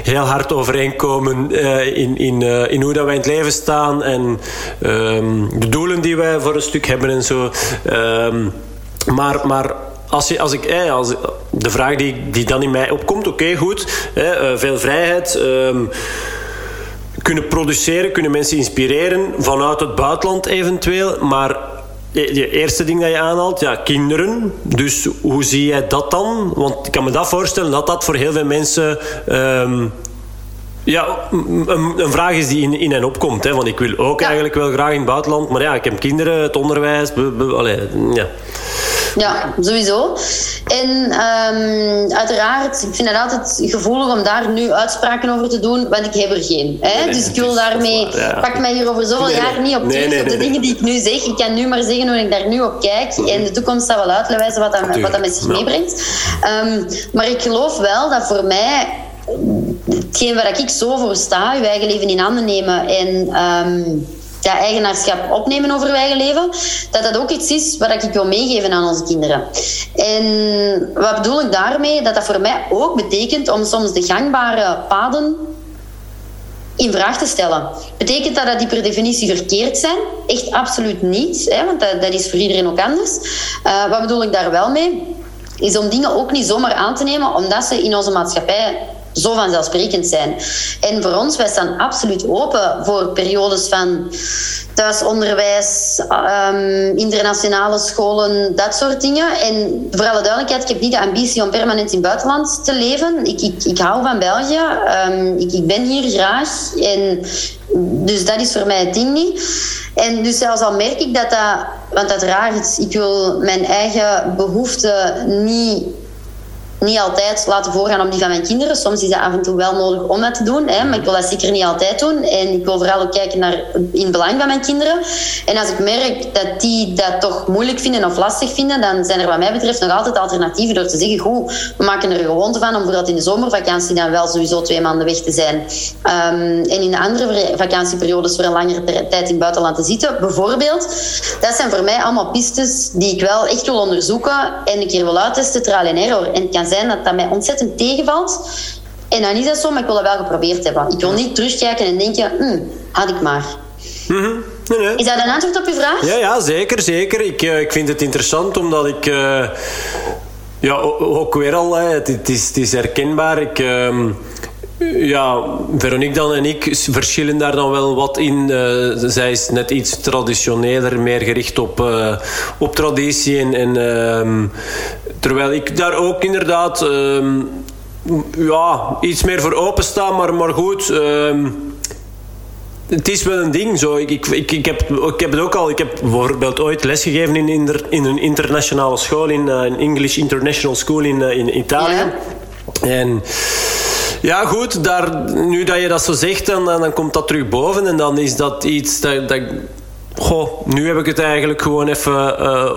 heel hard overeenkomen in, in, uh, in hoe dat wij in het leven staan en um, de doelen die wij voor een stuk hebben en zo. Um, maar, maar als, je, als ik, eh, als, de vraag die, die dan in mij opkomt, oké, goed, eh, veel vrijheid. Um, kunnen produceren, kunnen mensen inspireren vanuit het buitenland eventueel, maar je eerste ding dat je aanhaalt, ja, kinderen. Dus hoe zie jij dat dan? Want ik kan me dat voorstellen dat dat voor heel veel mensen ja, een, een, vraag is die in, in en opkomt. Hè, want ik wil ook ja. eigenlijk wel graag in het buitenland. Maar ja, ik heb kinderen, het onderwijs. Be, be, allee, ja. Ja, sowieso. En um, uiteraard, ik vind het altijd gevoelig om daar nu uitspraken over te doen, want ik heb er geen. Hè? Nee, dus ik wil daarmee, ja. pak mij hier over zoveel nee, jaar niet op terug, nee, op de dingen die ik nu zeg. Ik kan nu maar zeggen hoe ik daar nu op kijk. En de toekomst zal wel uitwijzen wat dat, wat dat met zich meebrengt. Um, maar ik geloof wel dat voor mij hetgeen waar ik zo voor sta, je eigen leven in handen nemen en um, eigenaarschap opnemen over je eigen leven, dat dat ook iets is wat ik wil meegeven aan onze kinderen. En wat bedoel ik daarmee? Dat dat voor mij ook betekent om soms de gangbare paden in vraag te stellen. Betekent dat dat die per definitie verkeerd zijn? Echt absoluut niet, hè, want dat, dat is voor iedereen ook anders. Uh, wat bedoel ik daar wel mee? Is om dingen ook niet zomaar aan te nemen, omdat ze in onze maatschappij zo vanzelfsprekend zijn. En voor ons, wij staan absoluut open voor periodes van thuisonderwijs, um, internationale scholen, dat soort dingen. En voor alle duidelijkheid, ik heb niet de ambitie om permanent in het buitenland te leven. Ik, ik, ik hou van België. Um, ik, ik ben hier graag. En dus dat is voor mij het ding niet. En dus zelfs al merk ik dat dat... Want uiteraard, ik wil mijn eigen behoeften niet niet altijd laten voorgaan op die van mijn kinderen. Soms is dat af en toe wel nodig om dat te doen. Hè, maar ik wil dat zeker niet altijd doen. En ik wil vooral ook kijken naar in het belang van mijn kinderen. En als ik merk dat die dat toch moeilijk vinden of lastig vinden, dan zijn er wat mij betreft nog altijd alternatieven door te zeggen, goed, we maken er gewoonte van om bijvoorbeeld in de zomervakantie dan wel sowieso twee maanden weg te zijn. Um, en in de andere vakantieperiodes voor een langere tijd in het buitenland te zitten, bijvoorbeeld. Dat zijn voor mij allemaal pistes die ik wel echt wil onderzoeken en een keer wil uittesten, trial en error. En zijn dat dat mij ontzettend tegenvalt. En dan is dat zo, maar ik wil dat wel geprobeerd hebben. Ik wil niet terugkijken en denken, hm, had ik maar. Mm nee, nee. Is dat een antwoord op uw vraag? Ja, ja zeker, zeker. Ik, uh, ik vind het interessant omdat ik... Uh, ja, ook weer al, hè, het, het, is, het is herkenbaar. Ik... Uh, ja, Veronique dan en ik verschillen daar dan wel wat in. Uh, zij is net iets traditioneler, meer gericht op, uh, op traditie. En, en uh, terwijl ik daar ook inderdaad ehm, ja, iets meer voor opensta, maar, maar goed ehm, het is wel een ding. Zo. Ik, ik, ik, heb, ik heb het ook al. Ik heb bijvoorbeeld ooit lesgegeven in, in, in een internationale school, in een uh, English International School in, uh, in Italië. Ja. En ja, goed, daar, nu dat je dat zo zegt, dan, dan komt dat terug boven. En dan is dat iets dat, dat Goh, nu heb ik het eigenlijk gewoon even uh,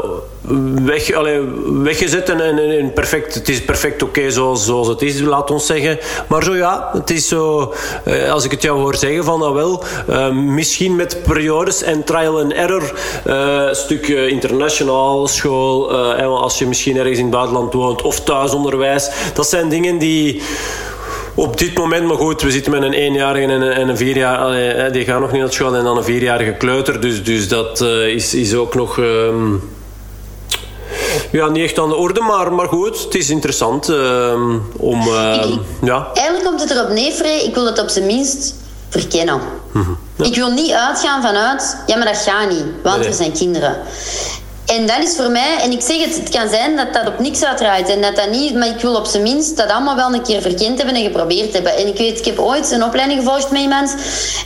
weg, allee, weggezet en, en, perfect, het is perfect oké zoals, zoals het is, laat ons zeggen. Maar zo ja, het is zo, uh, als ik het jou hoor zeggen van nou wel, uh, misschien met periodes en trial and error, stuk internationaal school, als je misschien ergens in het buitenland woont of thuisonderwijs, dat zijn dingen die op dit moment, maar goed, we zitten met een eenjarige en een, en een vierjarige. Die gaan nog niet naar school en dan een vierjarige kleuter. Dus, dus dat uh, is, is ook nog. Um, ja, niet echt aan de orde, maar, maar goed, het is interessant uh, om. Uh, ik, ja. Eigenlijk komt het erop neer. Ik wil het op zijn minst verkennen. Mm -hmm. ja. Ik wil niet uitgaan vanuit, ja, maar dat gaat niet, want nee. er zijn kinderen. En dat is voor mij, en ik zeg het, het kan zijn dat dat op niks uitdraait en dat dat niet, maar ik wil op zijn minst dat allemaal wel een keer verkend hebben en geprobeerd hebben. En ik weet, ik heb ooit een opleiding gevolgd met iemand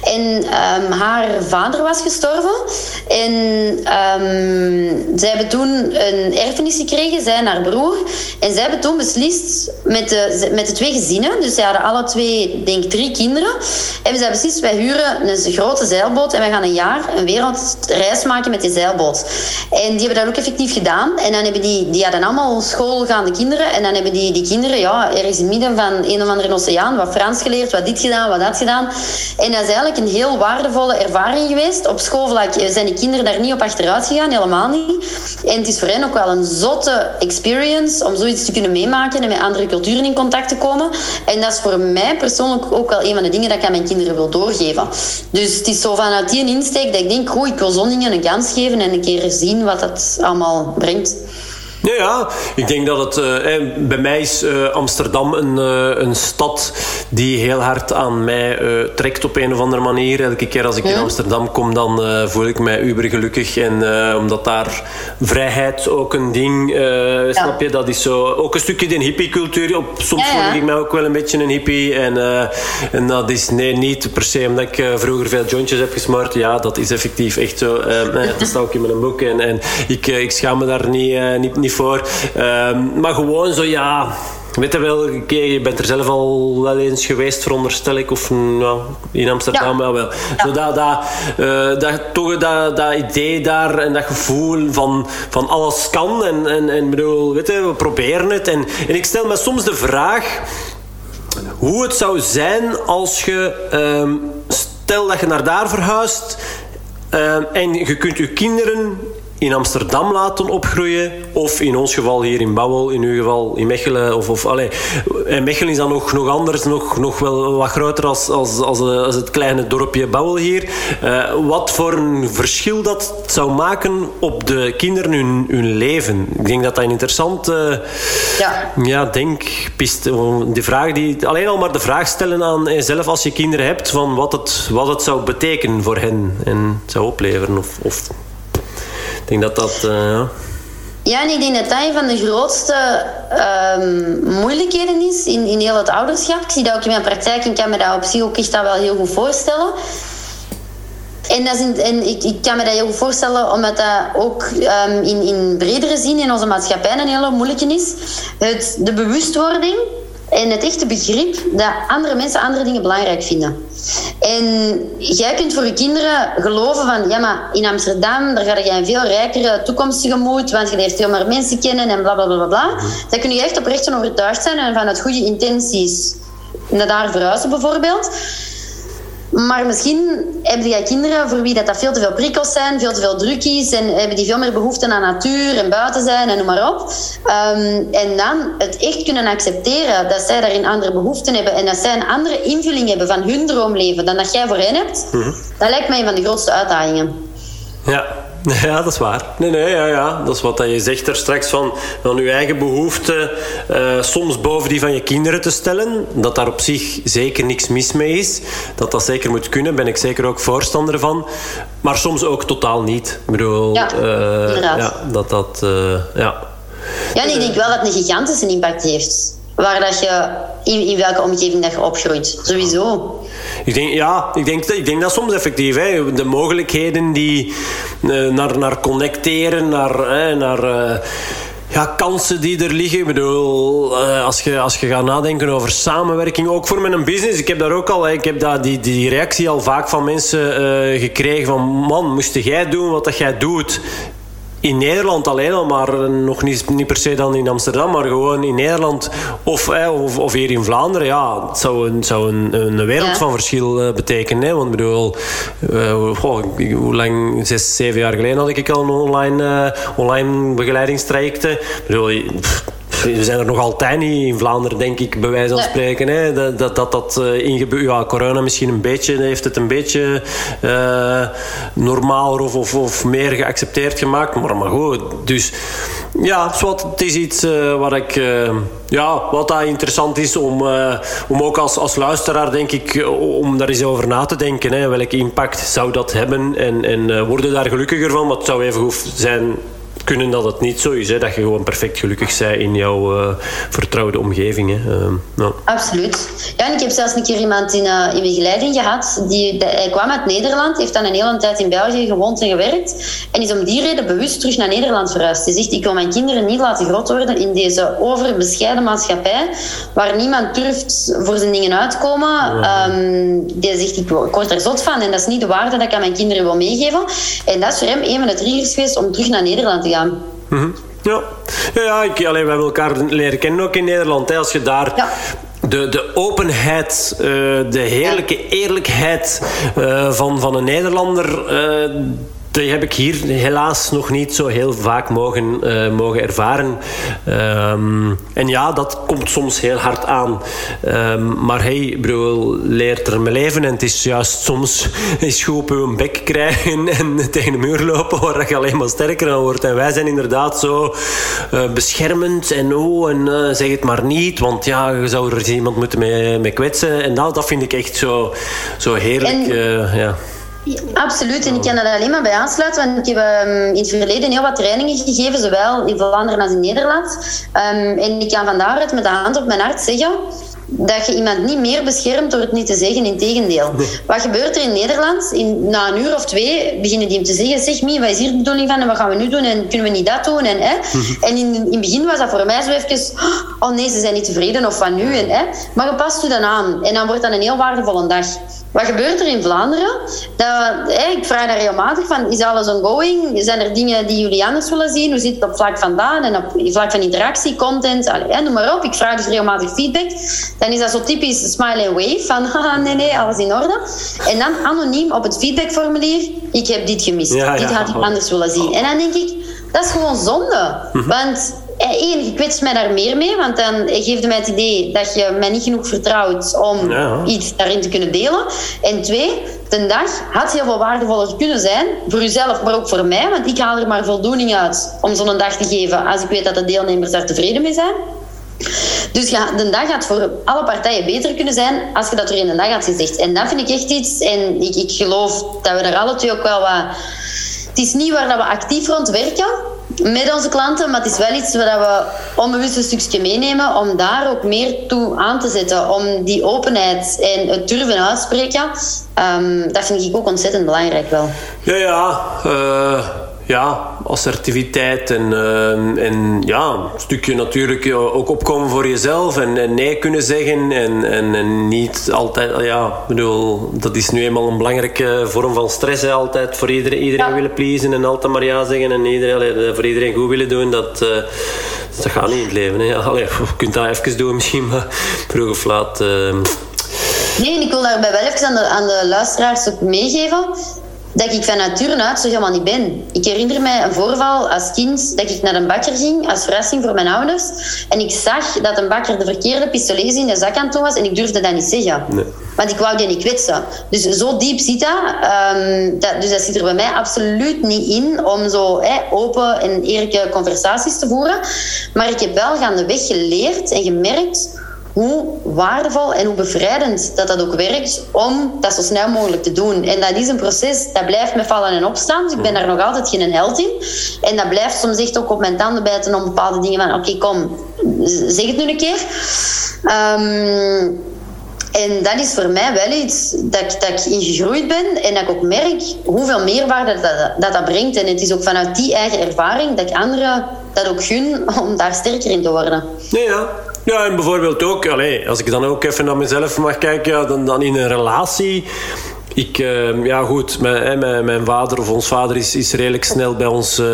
en um, haar vader was gestorven. En um, zij hebben toen een erfenis gekregen, zij en haar broer. En zij hebben toen beslist met de, met de twee gezinnen, dus zij hadden alle twee, denk ik, drie kinderen. En zij beslist, wij huren een grote zeilboot en wij gaan een jaar een wereldreis maken met die zeilboot. En die hebben dat ook effectief gedaan. En dan hebben die, die hadden allemaal schoolgaande kinderen. En dan hebben die, die kinderen ja, ergens in het midden van een of andere oceaan wat Frans geleerd, wat dit gedaan, wat dat gedaan. En dat is eigenlijk een heel waardevolle ervaring geweest. Op schoolvlak zijn die kinderen daar niet op achteruit gegaan, helemaal niet. En het is voor hen ook wel een zotte experience om zoiets te kunnen meemaken en met andere culturen in contact te komen. En dat is voor mij persoonlijk ook wel een van de dingen dat ik aan mijn kinderen wil doorgeven. Dus het is zo vanuit die insteek dat ik denk, goh, ik wil zo'n dingen een kans geven en een keer zien wat dat allemaal brengt. Ja, ja, ik denk dat het... Uh, bij mij is uh, Amsterdam een, uh, een stad die heel hard aan mij trekt op een of andere manier. Elke keer als ik in Amsterdam kom, dan voel ik mij uber gelukkig. En omdat daar vrijheid ook een ding... Ja. Snap je? Dat is zo... Ook een stukje de hippiecultuur. Op, soms ja, voel ik mij ook wel een beetje een hippie. En, en dat is nee, niet per se omdat ik vroeger veel jointjes heb gesmoord. Ja, dat is effectief echt zo. dat staat ook in mijn boek. En, en ik, ik schaam me daar niet, niet, niet voor. Um, maar gewoon zo, ja... Weet je wel, je bent er zelf al wel eens geweest, veronderstel ik. Of nou, in Amsterdam ja. wel. wel. Ja. Zo dat, dat, uh, dat, toch dat, dat idee daar en dat gevoel van, van alles kan. En, en, en bedoel, weet je, we proberen het. En, en ik stel me soms de vraag hoe het zou zijn als je... Um, stel dat je naar daar verhuist... Uh, en je kunt je kinderen in Amsterdam laten opgroeien. Of in ons geval hier in Bouwel, in uw geval in Mechelen. Of, of, allee. En Mechelen is dan nog, nog anders, nog, nog wel wat groter als, als, als, als het kleine dorpje Bouwel hier. Uh, wat voor een verschil dat zou maken op de kinderen hun, hun leven. Ik denk dat dat een interessante ja. Ja, denkpiste De vraag die, alleen al maar de vraag stellen aan jezelf als je kinderen hebt, van wat het, wat het zou betekenen voor hen en zou opleveren. Of, of ik denk dat dat... Uh, ja. Ja, en ik denk dat dat een van de grootste um, moeilijkheden is in, in heel het ouderschap. Ik zie dat ook in mijn praktijk en kan me dat op zich ook echt wel heel goed voorstellen. En, dat is en ik, ik kan me dat heel goed voorstellen, omdat dat ook um, in, in bredere zin in onze maatschappij een hele moeilijke is. Het, de bewustwording en het echte begrip dat andere mensen andere dingen belangrijk vinden. En jij kunt voor je kinderen geloven van, ja, maar in Amsterdam, daar ga je een veel rijkere toekomst tegemoet, want je leert veel meer mensen kennen en bla bla bla bla. Dan kun je echt oprecht van overtuigd zijn en van het goede intenties naar daar verhuizen bijvoorbeeld. Maar misschien hebben die kinderen voor wie dat, dat veel te veel prikkels zijn, veel te veel druk is en hebben die veel meer behoefte aan natuur en buiten zijn en noem maar op. Ehm, en dan het echt kunnen accepteren dat zij daarin andere behoeften hebben en dat zij een andere invulling hebben van hun droomleven dan dat jij voor hen hebt, mm dat lijkt mij een van de grootste uitdagingen. Ja, Ja, dat is waar. Nee, nee, ja, ja. Dat is wat je zegt er straks van, van je eigen behoeften uh, soms boven die van je kinderen te stellen. Dat daar op zich zeker niks mis mee is. Dat dat zeker moet kunnen, ben ik zeker ook voorstander van. Maar soms ook totaal niet. Ik bedoel, ja, uh, ja dat dat, uh, ja. Ja, en ik denk wel dat het een gigantische impact heeft. Waar dat je, in, in welke omgeving dat je opgroeit. Sowieso. Ik denk, ja, ik denk, ik denk dat soms effectief. Hè, de mogelijkheden die uh, naar, naar connecteren, naar, hè, naar uh, ja, kansen die er liggen. Ik bedoel, uh, als, je, als je gaat nadenken over samenwerking, ook voor mijn business. Ik heb daar ook al, ik heb daar die, die reactie al vaak van mensen gekregen van man, moest jij doen wat dat jij doet in Nederland alleen al, maar nog niet, niet per se dan in Amsterdam, maar gewoon in Nederland of, of, of hier in Vlaanderen. Ja, het zou een, zou een, een wereld van verschil eh, betekenen. Hè? Want ik bedoel, uh, hoe lang, zes, zeven jaar geleden had ik al een online, uh, online begeleidingstrajecten. Ik bedoel, we zijn er nog altijd niet in Vlaanderen, denk ik, bij wijze van spreken. Hè? Dat dat, dat, dat uh, ja, corona misschien een beetje heeft het een beetje uh, normaal of, of, of, meer geaccepteerd gemaakt. Maar, maar goed, dus ja, het is iets uh, wat ik. ja, wat dat interessant is om, om ook als, als luisteraar, denk ik, om daar eens over na te denken. Hè? Welke impact zou dat hebben? En, en worden daar gelukkiger van? Wat zou even goed zijn kunnen dat het niet zo is. Hè? Dat je gewoon perfect gelukkig bent in jouw uh, vertrouwde omgeving. Hè? Uh, ja. Absoluut. Ja, en ik heb zelfs een keer iemand in, uh, in begeleiding gehad. Die, hij kwam uit Nederland, heeft dan een hele tijd in België gewoond en gewerkt. En is om die reden bewust terug naar Nederland verhuisd. Hij zegt, ik wil mijn kinderen niet laten groot worden in deze overbescheiden maatschappij. Waar niemand durft voor zijn dingen uitkomen. Ja. Um, die zegt, ik, ik word er zot van. En dat is niet de waarde dat ik aan mijn kinderen wil meegeven. En dat is voor hem een van de triggers geweest om terug naar Nederland te gaan. Mhm. Ja, ja ik, alleen, we hebben elkaar leren kennen ook in Nederland. Hè. Als je daar ja. de, de openheid, uh, de heerlijke eerlijkheid uh, van, van een Nederlander. Die heb ik hier helaas nog niet zo heel vaak mogen, uh, mogen ervaren. Um, en ja, dat komt soms heel hard aan. Um, maar hey, bro, leert er me leven. En het is juist soms goed op een bek krijgen en tegen de muur lopen waar je alleen maar sterker aan wordt. En wij zijn inderdaad zo uh, beschermend en oh, en uh, zeg het maar niet, want ja, je zou er iemand moeten mee, mee kwetsen. En dat, dat vind ik echt zo, zo heerlijk. En... ja. Absoluut, en ik kan daar alleen maar bij aansluiten, want ik heb um, in het verleden heel wat trainingen gegeven, zowel in Vlaanderen als in Nederland. Um, en ik kan van daaruit met de hand op mijn hart zeggen dat je iemand niet meer beschermt door het niet te zeggen, in tegendeel. Wat gebeurt er in Nederland? In, na een uur of twee beginnen die hem te zeggen, zeg Mie, wat is hier de bedoeling van en wat gaan we nu doen en kunnen we niet dat doen? En, hè? Mhm. en in, in het begin was dat voor mij zo even, oh nee, ze zijn niet tevreden of van nu. En, hè? Maar je past je dan aan en dan wordt dat een heel waardevolle dag. Wat gebeurt er in Vlaanderen? Dat, ik vraag daar regelmatig van, is alles ongoing? Zijn er dingen die jullie anders willen zien? Hoe zit het op vlak van daan en op vlak van interactie, content? Allee, noem maar op. Ik vraag dus regelmatig feedback. Dan is dat zo typisch smile and wave van, haha, nee, nee, alles in orde. En dan anoniem op het feedbackformulier, ik heb dit gemist. dit had ik anders willen zien. En dan denk ik, dat is gewoon zonde. Mhm. Want Eén, eh, je kwetst mij daar meer mee, want dan geeft mij het idee dat je mij niet genoeg vertrouwt om iets daarin te kunnen delen. En twee, de dag had heel veel waardevoller kunnen zijn, voor jezelf, maar ook voor mij, want ik haal er maar voldoening uit om zo'n dag te geven als ik weet dat de deelnemers daar tevreden mee zijn. Dus ja, de dag gaat voor alle partijen beter kunnen zijn als je dat er in een dag had gezegd. En dat vind ik echt iets, en ik, ik geloof dat we daar alle twee ook wel wat het is niet waar dat we actief rond werken met onze klanten, maar het is wel iets waar we onbewust een stukje meenemen om daar ook meer toe aan te zetten. Om die openheid en het durven uitspreken, um, dat vind ik ook ontzettend belangrijk wel. Ja, ja. Uh ja, assertiviteit en, uh, en ja, een stukje natuurlijk ook opkomen voor jezelf en, en nee kunnen zeggen en, en, en, niet altijd, ja, bedoel, dat is nu eenmaal een belangrijke vorm van stress, hè, altijd voor iedereen, iedereen willen pleasen en altijd maar ja zeggen en iedereen, voor iedereen goed willen doen, dat, uh, dat gaat niet in het leven. Hè. Allee, je kunt dat even doen misschien, maar vroeg of laat... Uh, Nee, ik wil daarbij wel even aan de, aan de luisteraars ook meegeven dat ik van nature uit zo helemaal niet ben. Ik herinner mij een voorval als kind dat ik naar een bakker ging als verrassing voor mijn ouders. En ik zag dat een bakker de verkeerde pistolets in de zak aan toe was en ik durfde dat niet zeggen. Nee. Want ik wou die niet kwetsen. Dus zo diep zit dat. Um, dat. Dus dat zit er bij mij absoluut niet in om zo open en eerlijke conversaties te voeren. Maar ik heb wel gaandeweg geleerd en gemerkt hoe waardevol en hoe bevrijdend dat dat ook werkt om dat zo snel mogelijk te doen. En dat is een proces dat blijft met vallen en opstaan. Dus ik ben daar nog altijd geen held in. En dat blijft soms echt ook op mijn tanden bijten om bepaalde dingen van oké, kom, zeg het nu een keer. Ehm, en dat is voor mij wel iets dat, dat ik in gegroeid ben en dat ik ook merk hoeveel meerwaarde dat, dat dat brengt. En het is ook vanuit die eigen ervaring dat ik anderen dat ook gun om daar sterker in te worden. Nee, ja. Ja, en bijvoorbeeld ook, allez, als ik dan ook even naar mezelf mag kijken, ja, dan, dan in een relatie. Ik, uh, ja goed, mijn, mijn, mijn, vader of ons vader is, is redelijk snel bij ons, uh,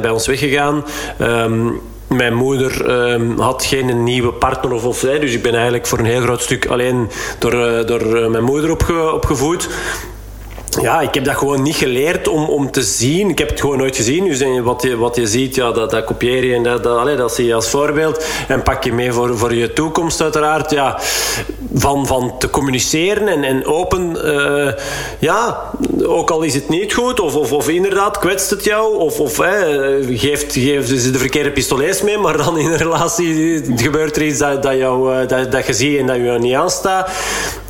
bij ons weggegaan. Um, mijn moeder uh, had geen nieuwe partner of, of dus ik ben eigenlijk voor een heel groot stuk alleen door, uh, door mijn moeder opge, opgevoed ja, ik heb dat gewoon niet geleerd om, om te zien. Ik heb het gewoon nooit gezien. Dus wat je, wat je ziet, ja, dat, dat kopieer je en dat, dat, zie je als voorbeeld. En pak je mee voor, voor je toekomst uiteraard. Ja, van, van te communiceren en, en open. Uh, ja, ook al is het niet goed. Of, of, of inderdaad kwetst het jou. Of, of geeft, geeft ze de verkeerde pistolets mee. Maar dan in een relatie gebeurt er iets dat, dat, jou, eh, dat, dat je ziet en dat je niet aanstaat.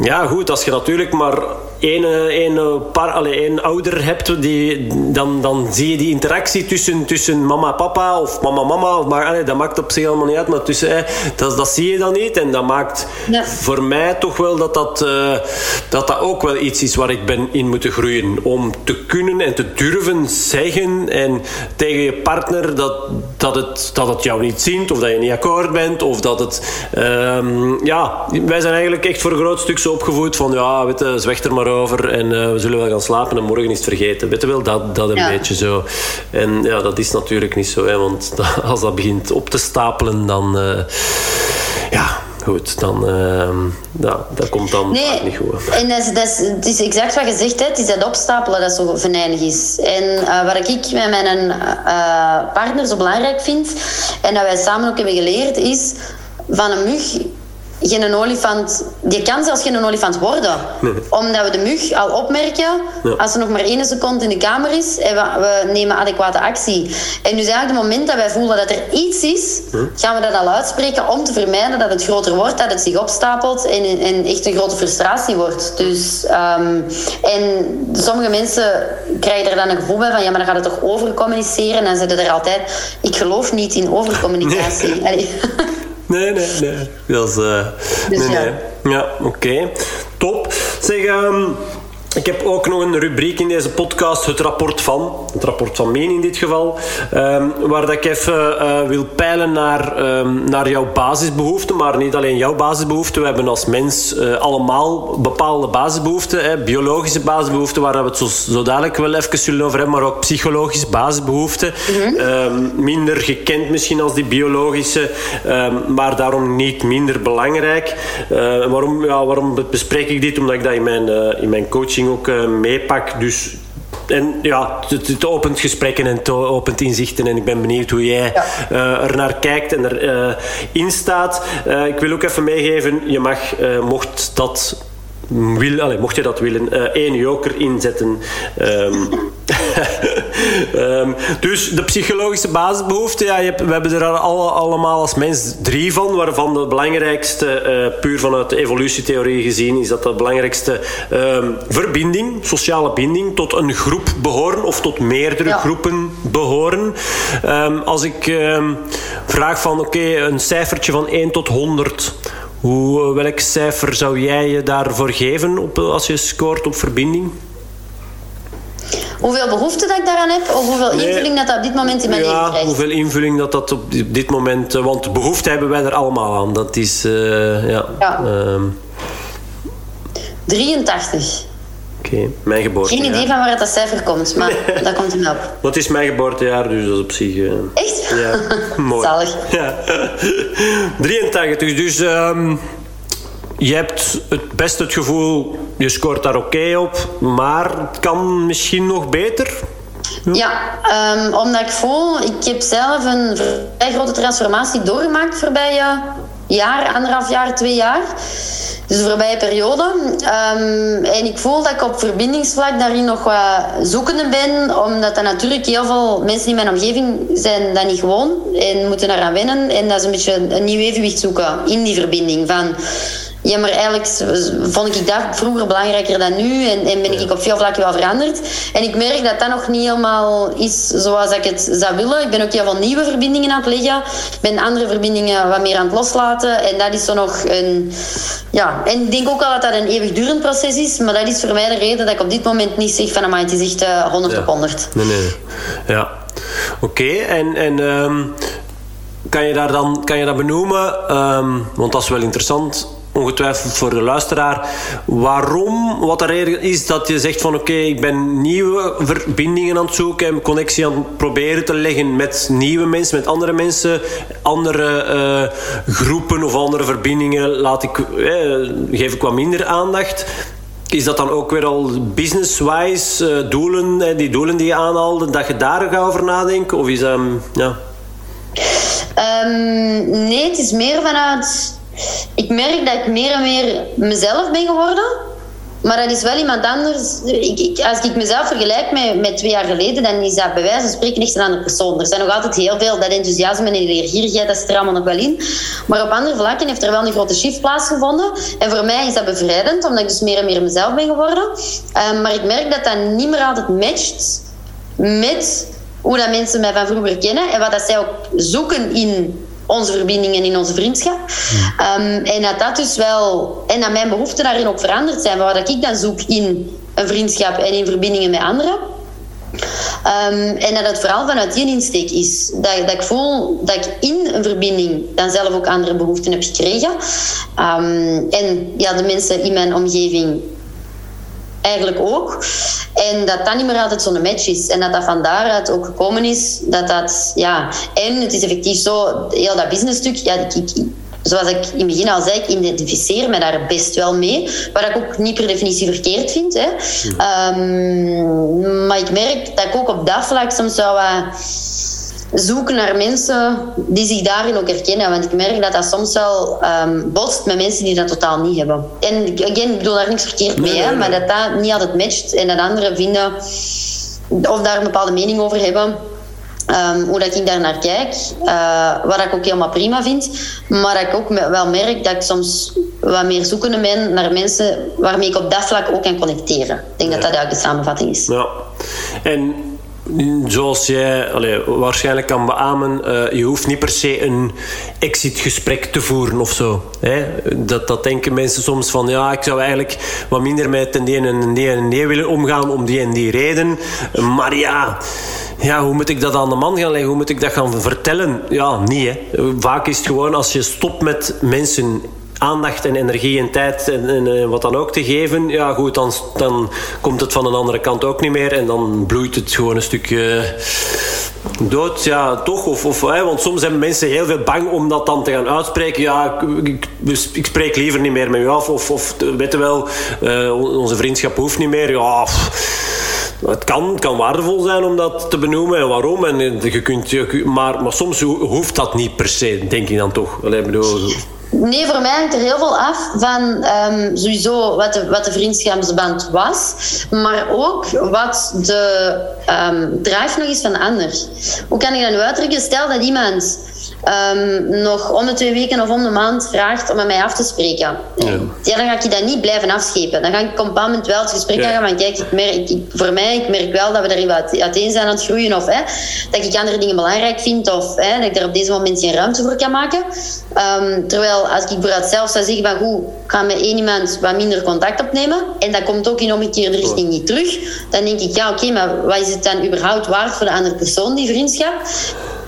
Ja, goed. Als je natuurlijk maar één, één, paar, allez, één ouder hebt, die, dan, dan zie je die interactie tussen, tussen mama papa of mama mama. Maar allez, dat maakt op zich allemaal niet uit. Maar tussen, dat, dat zie je dan niet. En dat maakt voor mij toch wel dat dat, uh, dat dat ook wel iets is waar ik ben in moeten groeien. Om te kunnen en te durven zeggen en tegen je partner dat, dat, het, dat het jou niet zint of dat je niet akkoord bent. Of dat het... Um, ja, wij zijn eigenlijk echt voor een groot stuk zo opgevoed van ja, weet je, er maar over en uh, we zullen wel gaan slapen en morgen is het vergeten. Weet je wel, dat, dat een beetje zo. En ja, dat is natuurlijk niet zo, hè, want als dat begint op te stapelen, dan... Uh, ja, goed, dan uh, ja, dat komt dan nee, niet goed. En dat is, dat is, het is exact wat je zegt, hè. het is dat opstapelen dat zo venijnig is. En uh, wat ik met mijn uh, partner zo belangrijk vind, en dat wij samen ook hebben geleerd, is van een mug geen olifant... Die kan zelfs geen olifant worden. Omdat we de mug al opmerken als er nog maar één seconde in de kamer is en we, we, nemen adequate actie. En dus eigenlijk het moment dat wij voelen dat er iets is, gaan we dat al uitspreken om te vermijden dat het groter wordt, dat het zich opstapelt en, en echt een grote frustratie wordt. Dus, um, en sommige mensen krijgen er dan een gevoel bij van ja, maar dan gaat het toch overcommuniceren en dan zitten er altijd... Ik geloof niet in overcommunicatie. Nee. Nee, nee, nee. Dat is... Uh, dus nee, ja. nee. Ja, oké. Okay. Top. Zeg, um, ik heb ook nog een rubriek in deze podcast, het rapport van. Het rapport van Meen in dit geval. Um, waar dat ik even uh, wil peilen naar, um, naar jouw basisbehoeften. Maar niet alleen jouw basisbehoeften. We hebben als mens uh, allemaal bepaalde basisbehoeften. Hè, biologische basisbehoeften, waar we het zo, zo dadelijk wel even zullen over hebben. Maar ook psychologische basisbehoeften. Mm -hmm. um, minder gekend misschien als die biologische. maar daarom niet minder belangrijk. Uh, waarom, ja, waarom bespreek ik dit? Omdat ik dat in mijn, in mijn coaching ook uh, meepak. Dus en ja, het, het, opent gesprekken en het opent inzichten. En ik ben benieuwd hoe jij ja. uh, er naar kijkt en erin uh, in staat. Uh, ik wil ook even meegeven, je mag, mocht dat wil, allez, mocht je dat willen, één joker inzetten. Um, um, dus de psychologische basisbehoeften, ja, je hebt, we hebben er alle, allemaal als mens drie van, waarvan de belangrijkste, uh, puur vanuit de evolutietheorie gezien, is dat de belangrijkste uh, verbinding, sociale binding, tot een groep behoren of tot meerdere groepen behoren. Um, als ik vraag van, oké, okay, een cijfertje van 1 tot 100, hoe, eh, welk cijfer zou jij je daarvoor geven op, als je scoort op verbinding? Hoeveel behoefte dat ik daaraan heb of hoeveel invulling dat, dat op dit moment in mijn ja, leven krijgt. hoeveel invulling dat dat op dit moment... Eh, want behoefte hebben wij er allemaal aan. Dat is... Uh, ja. ja. Um. 83. Oké, okay, mijn geboorte. Geen idee van waar dat cijfer komt, maar nee. dat komt hem op. Wat is mijn geboortejaar, dus dat is op zich... Uh... Echt? Ja, mooi. Zalig. Ja. 83, dus... Um, je hebt het best het gevoel, je scoort daar oké op, maar het kan misschien nog beter. Ja, um, omdat ik voel, ik heb zelf een vrij grote transformatie doorgemaakt voorbije jaar, anderhalf jaar, twee jaar. Dus de voorbije periode. Um, en ik voel dat ik op verbindingsvlak daarin nog wat zoekende ben. Omdat er natuurlijk heel veel mensen in mijn omgeving zijn dat niet gewoon. En moeten eraan wennen. En dat is een beetje een nieuw evenwicht zoeken in die verbinding. Van ja, maar eigenlijk vond ik dat vroeger belangrijker dan nu. En, en ben ik op veel vlakken wel veranderd. En ik merk dat dat nog niet helemaal is zoals ik het zou willen. Ik ben ook heel veel nieuwe verbindingen aan het leggen. Ik ben andere verbindingen wat meer aan het loslaten. En dat is zo nog een... Ja, en ik denk ook wel dat dat een eeuwigdurend proces is. Maar dat is voor mij de reden dat ik op dit moment niet zeg van... het is echt uh, 100 ja. op 100. Nee, nee. Ja. Oké, okay. en... en um, kan je daar dan kan je dat benoemen? Um, want dat is wel interessant ongetwijfeld voor de luisteraar. Waarom, wat de reden is dat je zegt van oké, ik ben nieuwe verbindingen aan het zoeken en connectie aan het proberen te leggen met nieuwe mensen, met andere mensen, andere uh, groepen of andere verbindingen laat ik, eh, geef ik wat minder aandacht. Is dat dan ook weer al business-wise uh, doelen, die doelen die je aanhaalde, dat je daar gaat over nadenken? Of is dat, ja... Um, nee, het is meer vanuit ik merk dat ik meer en meer mezelf ben geworden. Maar dat is wel iemand anders. Ik, als ik mezelf vergelijk met, met twee jaar geleden, dan is dat bij wijze van spreken echt een andere persoon. Er zijn nog altijd heel veel, dat enthousiasme en leergierigheid, dat zit er allemaal nog wel in. Maar op andere vlakken heeft er wel een grote shift plaatsgevonden. En voor mij is dat bevrijdend, omdat ik dus meer en meer mezelf ben geworden. Um, maar ik merk dat dat niet meer altijd matcht met hoe dat mensen mij van vroeger kennen en wat dat zij ook zoeken in onze verbindingen in onze vriendschap. Um, en dat dat dus wel... En dat mijn behoeften daarin ook veranderd zijn. Waar dat ik dan zoek in een vriendschap en in verbindingen met anderen. Um, en dat het vooral vanuit die insteek is. Dat, dat ik voel dat ik in een verbinding dan zelf ook andere behoeften heb gekregen. Um, en ja, de mensen in mijn omgeving eigenlijk ook. En dat dat niet meer altijd zo'n match is. En dat dat van daaruit ook gekomen is. Dat dat, ja... En het is effectief zo, heel dat businessstuk... Ja, ik, ik, zoals ik in het begin al zei, ik identificeer me daar best wel mee. Wat ik ook niet per definitie verkeerd vind. Hè. Um, maar ik merk dat ik ook op dat vlak soms zou... Uh, zoeken naar mensen die zich daarin ook herkennen. Want ik merk dat dat soms wel um, botst met mensen die dat totaal niet hebben. En again, ik bedoel daar niks verkeerd mee, hè, maar dat dat niet altijd matcht en dat anderen vinden of daar een bepaalde mening over hebben. Um, hoe dat ik daar naar kijk, uh, wat ik ook helemaal prima vind. Maar dat ik ook wel merk dat ik soms wat meer zoekende ben naar mensen waarmee ik op dat vlak ook kan connecteren. Ik denk dat dat eigenlijk de samenvatting is. Ja. En zoals jij allez, waarschijnlijk kan beamen, uh, je hoeft niet per se een exitgesprek te voeren of zo. Hè? Dat, dat denken mensen soms van, ja, ik zou eigenlijk wat minder met een die en die en die willen omgaan om die en die reden. Maar ja, ja, hoe moet ik dat aan de man gaan leggen? Hoe moet ik dat gaan vertellen? Ja, niet hè. Vaak is het gewoon als je stopt met mensen aandacht en energie en tijd en, en, eh, wat dan ook te geven, ja goed, dan, dan komt het van een andere kant ook niet meer en dan bloeit het gewoon een stukje dood, ja, toch? Of, of, want soms hebben mensen heel veel bang om dat dan te gaan uitspreken. Ja, ik, ik spreek liever niet meer met u af. Of, of weet je wel, uh, onze vriendschap hoeft niet meer. Ja, het kan, kan waardevol zijn om dat te benoemen en waarom. En je kunt, maar, maar soms hoeft dat niet per se, denk ik dan toch. Allee, bedoel, Nee, voor mij hangt er heel veel af van ehm, sowieso wat de, wat de vriendschapsband was, maar ook wat de um, drive nog is van de ander. Hoe kan ik dat uitdrukken? Stel dat iemand um, nog om de twee weken of om de maand vraagt om met mij af te spreken. Ja. ja dan ga ik dat niet blijven afschepen. Dan ga ik op een bepaald moment wel het gesprek ja. gaan van kijk, ik merk, ik, voor mij, ik merk wel dat we daarin wat uiteen zijn aan het groeien of hè, dat ik andere dingen belangrijk vind of hè, dat ik er op deze moment geen ruimte voor kan maken. Um, terwijl als ik bijvoorbeeld zelf zou zeggen van goed, ik ga met één iemand wat minder contact opnemen en dat komt ook in omgekeerde richting niet terug, dan denk ik ja oké, okay, maar wat is het dan überhaupt waard voor de andere persoon, die vriendschap?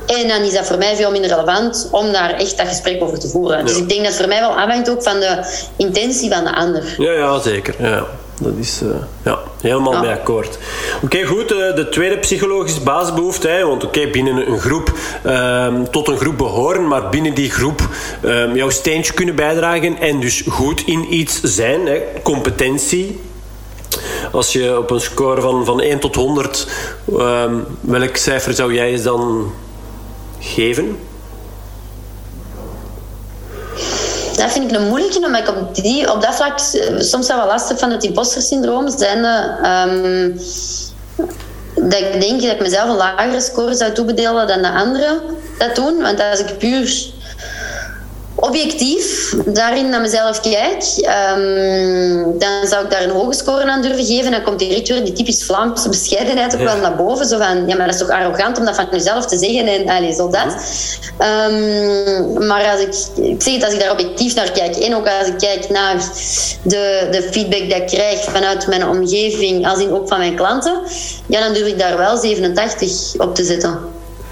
En dan is dat voor mij veel minder relevant om daar echt dat gesprek over te voeren. Dus ik denk dat het voor mij wel afhangt ook van de intentie van de ander. Ja, ja zeker. Ja. Dat is uh, ja, helemaal ja. mee akkoord. Oké, okay, goed. Uh, de tweede psychologische basisbehoefte. Hè, want oké, okay, binnen een groep uh, tot een groep behoren, maar binnen die groep ehm, jouw steentje kunnen bijdragen en dus goed in iets zijn. Hè, competentie. Als je op een score van, van 1 tot 100, ehm, welk cijfer zou jij dan geven? Dat vind ik een moeilijke, omdat ik op, die, op dat vlak soms wel lastig van het imposter-syndroom zijn. Um, dat ik denk dat ik mezelf een lagere score zou toebedelen dan de anderen dat doen. Want als ik puur objectief daarin naar mezelf kijk, um, dan zou ik daar een hoge score aan durven geven. Dan komt direct weer die typisch Vlaamse bescheidenheid ook ja. wel naar boven. Zo van, ja, maar dat is toch arrogant om dat van jezelf te zeggen en allez, zo dat. Um, maar als ik, ik zeg het, als ik daar objectief naar kijk en ook als ik kijk naar de, de feedback dat ik krijg vanuit mijn omgeving, als in ook van mijn klanten, ja, dan durf ik daar wel 87 op te zetten.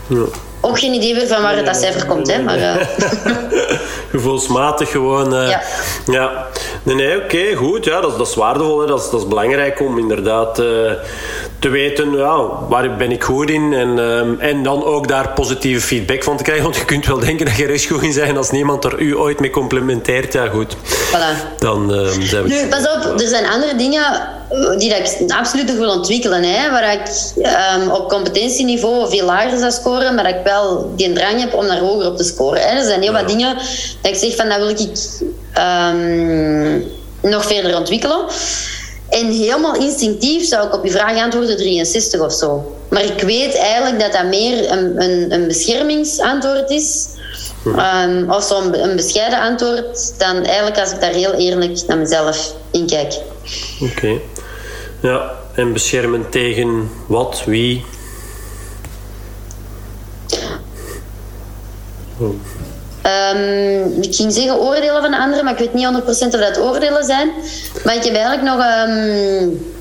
Ja ook geen idee meer van waar het dat cijfer komt. Hè, maar, uh... Gevoelsmatig gewoon. Uh, ja. ja. Nee, nee oké, okay, goed. Ja, dat, dat is waardevol. Hè. Dat, is, dat is belangrijk om inderdaad uh, te weten ja, waar ben ik goed in. En, um, en dan ook daar positieve feedback van te krijgen. Want je kunt wel denken dat je er goed in bent. Als niemand er u ooit mee complimenteert, ja goed. Voilà. Dan uh, zijn we... Nu, pas op, er zijn andere dingen die dat ik absoluut nog wil ontwikkelen. Hè, waar ik um, op competentieniveau veel lager zou scoren, maar dat ik wel die drang heb om daar hoger op te scoren. Hè. Er zijn heel ja. wat dingen dat ik zeg van dat wil ik um, nog verder ontwikkelen. En helemaal instinctief zou ik op je vraag antwoorden 63 of zo. Maar ik weet eigenlijk dat dat meer een, een, een beschermingsantwoord is. Um, of zo'n een bescheiden antwoord, dan eigenlijk als ik daar heel eerlijk naar mezelf in kijk. Oké. Ja, en beschermen tegen wat, wie? Um, ik ging zeggen oordelen van de anderen, maar ik weet niet 100% of dat oordelen zijn. Maar ik heb eigenlijk nog. Um,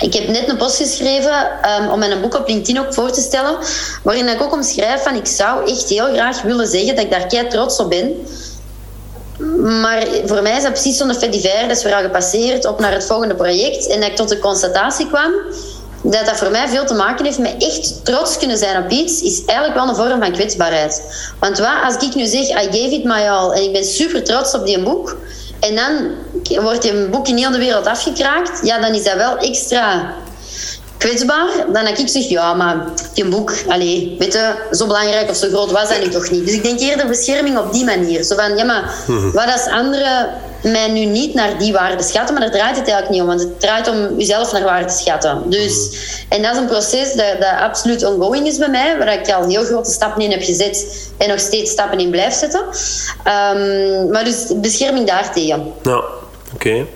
ik heb net een post geschreven um, om mijn boek op LinkedIn ook voor te stellen. Waarin ik ook omschrijf van ik zou echt heel graag willen zeggen dat ik daar kei trots op ben. Maar voor mij is dat precies zo'n fait divers. Dat is weer gepasseerd op naar het volgende project. En dat ik tot de constatatie kwam dat dat voor mij veel te maken heeft met echt trots kunnen zijn op iets, is eigenlijk wel een vorm van kwetsbaarheid. Want wat als ik nu zeg, I gave it my all, en ik ben super trots op die boek, en dan wordt die boek in heel de wereld afgekraakt, ja, dan is dat wel extra kwetsbaar dan dat ik zeg, ja, maar die boek, allez, weet je, zo belangrijk of zo groot was dat nu toch niet. Dus ik denk eerder bescherming op die manier. Zo van, ja, maar wat als anderen mij nu niet naar die waarde schatten, maar daar draait het eigenlijk niet om, want het draait om jezelf naar waarde te schatten. Dus, en dat is een proces dat, dat absoluut ongoing is bij mij, waar ik al heel grote stappen in heb gezet en nog steeds stappen in blijf zetten. Um, maar dus bescherming daartegen. Ja, oké. Okay.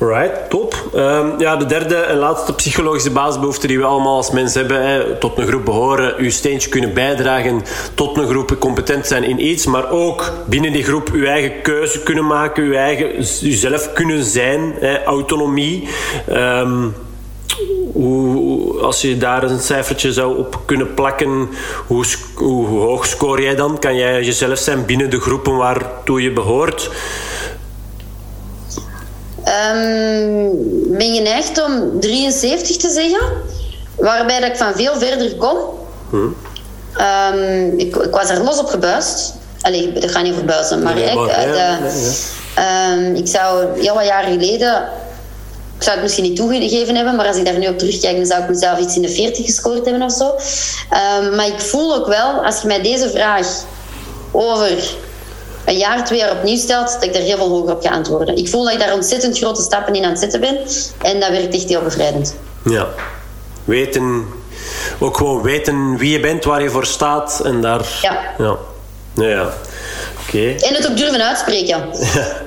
Right, top. Um, ja, de derde en laatste psychologische basisbehoefte die we allemaal als mens hebben, hè, tot een groep behoren, uw steentje kunnen bijdragen tot een groep, competent zijn in iets, maar ook binnen die groep uw eigen keuze kunnen maken, uw eigen, uzelf kunnen zijn, hè, autonomie. Um, hoe, als je daar een cijfertje zou op kunnen plakken, hoe, hoe hoog scoor jij dan? Kan jij jezelf zijn binnen de groepen waartoe je behoort? Um, ben geneigd om 73 te zeggen, waarbij dat ik van veel verder kom. Hmm. Um, ik, ik, was er los op gebuist. Allee, dat gaat niet over buizen, maar, ik, de, ja. Um, ik zou heel wat jaren geleden ik zou het misschien niet toegegeven hebben, maar als ik daar nu op terugkijk, dan zou ik mezelf iets in de 40 gescoord hebben of zo. Um, maar ik voel ook wel, als je mij deze vraag over een jaar, twee jaar opnieuw stelt, dat ik daar heel veel hoger op ga antwoorden. Ik voel dat ik daar ontzettend grote stappen in aan het zetten ben. En dat werkt echt heel bevrijdend. Ja. Weten, ook gewoon weten wie je bent, waar je voor staat. En daar... Ja. Ja. Ja, ja. Oké. En het ook durven uitspreken.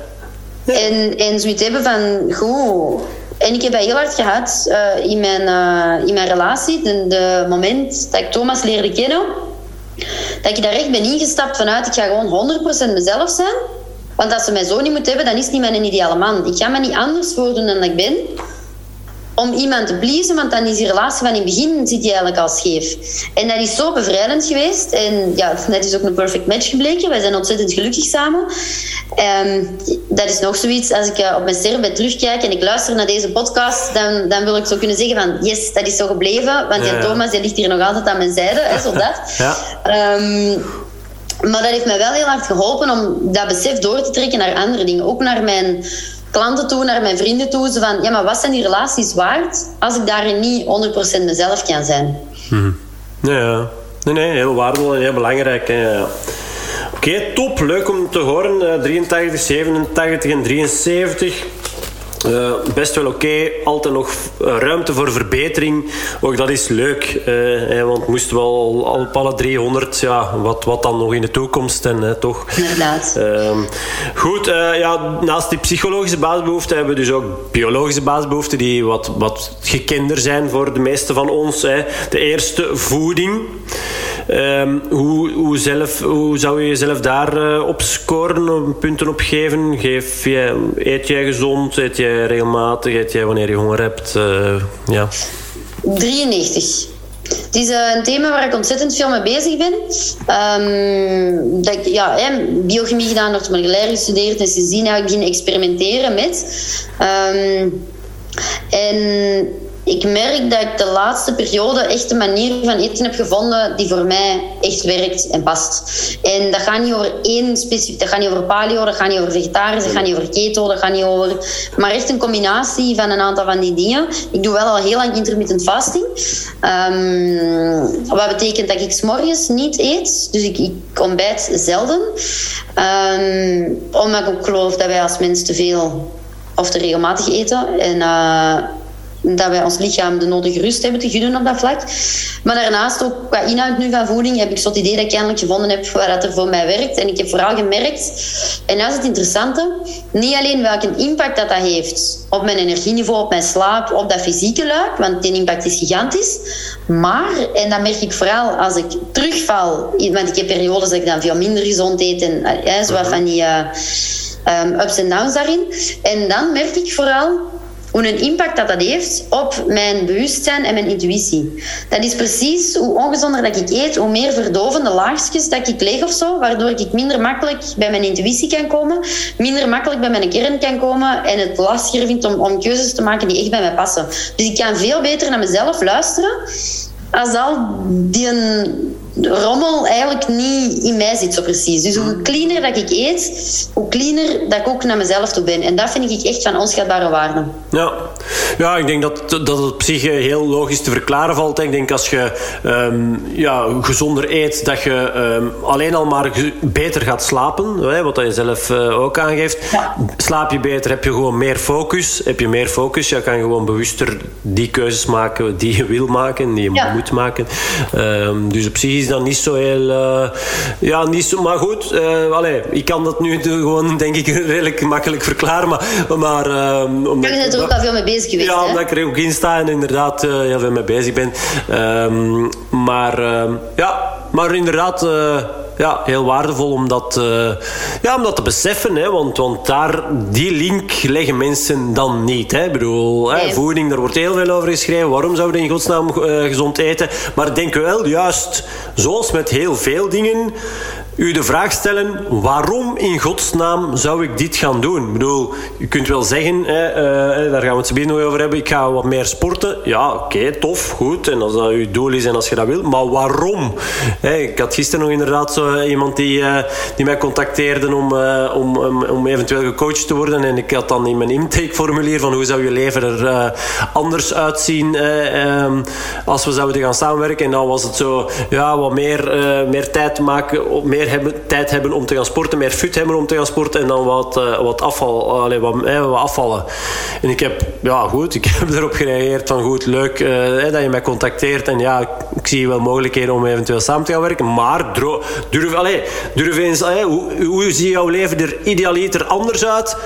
En, en zoiets hebben van, goed... En ik heb dat heel hard gehad uh, in, mijn, uh, in mijn relatie. De, de moment dat ik Thomas leerde kennen, dat ik daar echt ben ingestapt vanuit, ik ga gewoon 100% mezelf zijn. Want als ze mij zo niet moet hebben, dan is niet mijn ideale man. Ik ga me niet anders voordoen dan ik ben om iemand te pleasen, want dan is die relatie van in het begin zit die eigenlijk al scheef. En dat is zo bevrijdend geweest. En ja, net is ook een perfect match gebleken. Wij zijn ontzettend gelukkig samen. Um, dat is nog zoiets, als ik uh, op mijn sterrenbed terugkijk en ik luister naar deze podcast, dan, dan wil ik zo kunnen zeggen van yes, dat is zo gebleven. Want ja, Thomas die ligt hier nog altijd aan mijn zijde, hè, zo dat. Ja. Um, maar dat heeft mij wel heel hard geholpen om dat besef door te trekken naar andere dingen. Ook naar mijn klanten toe, naar mijn vrienden toe. Van, ja, maar wat zijn die relaties waard als ik daarin niet 100% mezelf kan zijn? Hmm. Ja, nee, nee, heel waardevol en heel belangrijk. Oké, top. Leuk om te horen. Uh, 83, 87 en 73. Uh, best wel oké, okay. altijd nog ruimte voor verbetering. Ook dat is leuk, uh, want moesten wel al op alle 300, ja, wat, wat dan nog in de toekomst en toch? Inderdaad. Uh, goed, ja, naast die psychologische basisbehoeften hebben we dus ook biologische basisbehoeften die wat, wat gekender zijn voor de meeste van ons. Hè. De eerste, voeding. Um, hoe, hoe, zelf, hoe zou je jezelf daar op scoren, punten op geven? Geef je, eet jij gezond? Eet jij regelmatig? Eet jij wanneer je honger hebt? Uh, ja. 93. Het is uh, een thema waar ik ontzettend veel mee bezig ben. Um, dat ik, ja, hè, biochemie gedaan, orthomoleculair gestudeerd en sindsdien heb ik beginnen experimenteren met. Um, en ik merk dat ik de laatste periode echt een manier van eten heb gevonden die voor mij echt werkt en past. En dat gaat niet over één specifiek, dat gaat niet over paleo, dat gaat niet over vegetarisch, dat gaat niet over keto, dat gaat niet over, maar echt een combinatie van een aantal van die dingen. Ik doe wel al heel lang intermittent fasting, um, wat betekent dat ik s morgens niet eet, dus ik, ik ontbijt zelden, um, omdat ik ook geloof dat wij als mens te veel of te regelmatig eten en uh, dat wij ons lichaam de nodige rust hebben te gunnen op dat vlak. Maar daarnaast ook qua inhoud nu van voeding heb ik zo het idee dat ik eindelijk gevonden heb waar dat er voor mij werkt. En ik heb vooral gemerkt, en dat is het interessante, niet alleen welke impact dat, dat heeft op mijn energieniveau, op mijn slaap, op dat fysieke luik, want die impact is gigantisch. Maar, en dat merk ik vooral als ik terugval, want ik heb periodes dat ik dan veel minder gezond eet en ja, zo van die uh, um, ups en downs daarin. En dan merk ik vooral hoe een impact dat dat heeft op mijn bewustzijn en mijn intuïtie. Dat is precies hoe ongezonder dat ik eet, hoe meer verdovende laagjes dat ik leg of zo, waardoor ik minder makkelijk bij mijn intuïtie kan komen, minder makkelijk bij mijn kern kan komen en het lastiger vind om, om keuzes te maken die echt bij mij passen. Dus ik kan veel beter naar mezelf luisteren als al die rommel eigenlijk niet in mij zit zo precies. Dus hoe cleaner dat ik eet, hoe cleaner dat ik ook naar mezelf toe ben. En dat vind ik echt van onschatbare waarde. Ja, ja ik denk dat, dat het op zich heel logisch te verklaren valt. Ik denk als je um, ja, gezonder eet, dat je um, alleen al maar beter gaat slapen. Wat je zelf uh, ook aangeeft. Ja. Slaap je beter, heb je gewoon meer focus. Heb je meer focus, je kan gewoon bewuster die keuzes maken die je wil maken, die je Ja. moet maken. Um, dus op zich is dat niet zo heel... Uh, ja, niet zo... Maar goed, uh, allee, ik kan dat nu gewoon, denk ik, redelijk makkelijk verklaren. Maar... maar um, omdat, Je bent er ook al veel mee bezig geweest, Ja, hè? omdat ik er ook in sta en inderdaad uh, heel veel mee bezig ben. Um, maar um, ja, maar inderdaad... Ja, heel waardevol om dat, uh, ja, om dat te beseffen. Hè, want, want daar, die link leggen mensen dan niet. Hè. Ik bedoel, Nee. hè, voeding, daar wordt heel veel over geschreven. Waarom zouden we in godsnaam uh, gezond eten? Maar denk wel, juist zoals met heel veel dingen... U de vraag stellen, waarom in godsnaam zou ik dit gaan doen? Ik bedoel, je kunt wel zeggen, hè, uh, daar gaan we het zo nog over hebben, ik ga wat meer sporten. Ja, oké, tof, goed. En als dat uw doel is en als je dat wil. Maar waarom? Ik had gisteren nog inderdaad zo iemand die, die mij contacteerde om, uh, om, om, om, eventueel gecoacht te worden. En ik had dan in mijn intakeformulier van hoe zou je leven er anders uitzien um, als we zouden gaan samenwerken. En dan was het zo, ja, wat meer, meer tijd maken, meer hebben, tijd hebben om te gaan sporten, meer fut hebben om te gaan sporten en dan wat, uh, wat, afval, allee, wat, eh, wat afvallen. En ik heb, ja goed, ik heb erop gereageerd van goed, leuk uh, dat je mij contacteert en ja, ik zie wel mogelijkheden om eventueel samen te gaan werken, maar durf, allee, durf eens, allee, hoe, hoe ziet jouw leven er idealiter anders uit?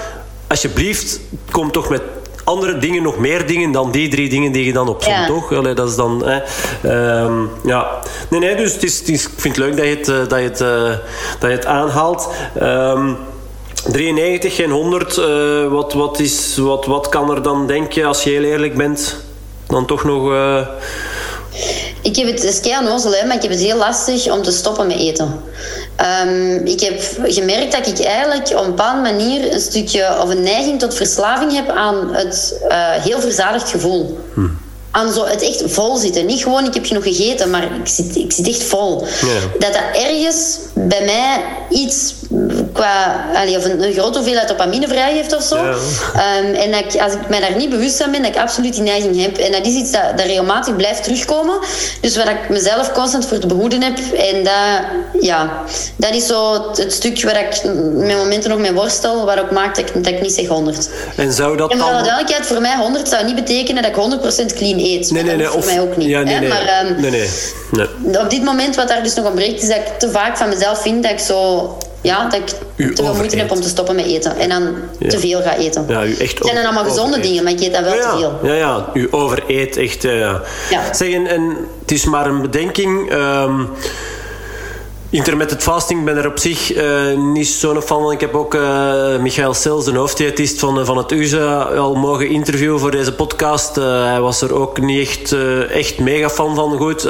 Alsjeblieft, kom toch met andere dingen, nog meer dingen dan die drie dingen die je dan opzomt, ja. toch? Allee, dat is dan... Hè, um, ja. Nee, nee, dus het is, het is, ik vind het leuk dat je het, uh, dat je het, uh, dat je het aanhaalt. Um, 93, geen 100. Uh, wat, wat, is, wat, wat kan er dan, denk je, als je heel eerlijk bent, dan toch nog... Ik heb het, het is kei maar ik heb het heel lastig om te stoppen met eten. Um, ik heb gemerkt dat ik eigenlijk op een bepaalde manier een stukje of een neiging tot verslaving heb aan het uh, heel verzadigd gevoel. Hm aan zo het echt vol zitten. Niet gewoon ik heb genoeg gegeten, maar ik zit, ik zit echt vol. Ja. Dat dat ergens bij mij iets qua allee, of een, een grote hoeveelheid dopamine vrijgeeft of zo. Ja. Um, en dat ik, als ik mij daar niet bewust van ben, dat ik absoluut die neiging heb. En dat is iets dat, dat regelmatig blijft terugkomen. Dus waar ik mezelf constant voor te behoeden heb. En dat, ja, dat is zo het, stukje waar ik met momenten nog mee worstel, waar ook maakt dat ik, dat ik niet zeg 100. En zou dat en voor dan... de duidelijkheid, voor mij 100 zou niet betekenen dat ik 100% clean eet. Nee, nee, nee. Voor mij ook niet. Ja, nee, nee. Maar, um, nee, nee. nee. Op dit moment, wat daar dus nog ontbreekt, is dat ik te vaak van mezelf vind dat ik zo ja, dat ik te veel moeite heb om te stoppen met eten. En dan ja. te veel ga eten. Ja, u echt het zijn dan allemaal gezonde dingen, maar ik eet dat wel ja, te veel. Ja, ja, u overeet echt. Uh, ja. Zeg, en, en, het is maar een bedenking. Um, Intermittent fasting, ben er op zich uh, niet zo'n fan van. Ik heb ook uh, Michael Sels, de hoofddiëtist van, van het USA, al mogen interviewen voor deze podcast. Hij was er ook niet echt, echt mega fan van. Goed,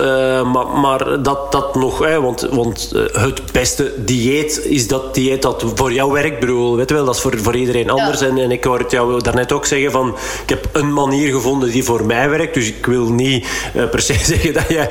maar, maar dat, dat nog, want, want het beste dieet is dat dieet dat voor jou werkt. Bedoel, weet je wel, dat is voor, voor iedereen anders. Ja. En, en ik hoorde jou daarnet ook zeggen van, ik heb een manier gevonden die voor mij werkt. Dus ik wil niet per se zeggen dat jij,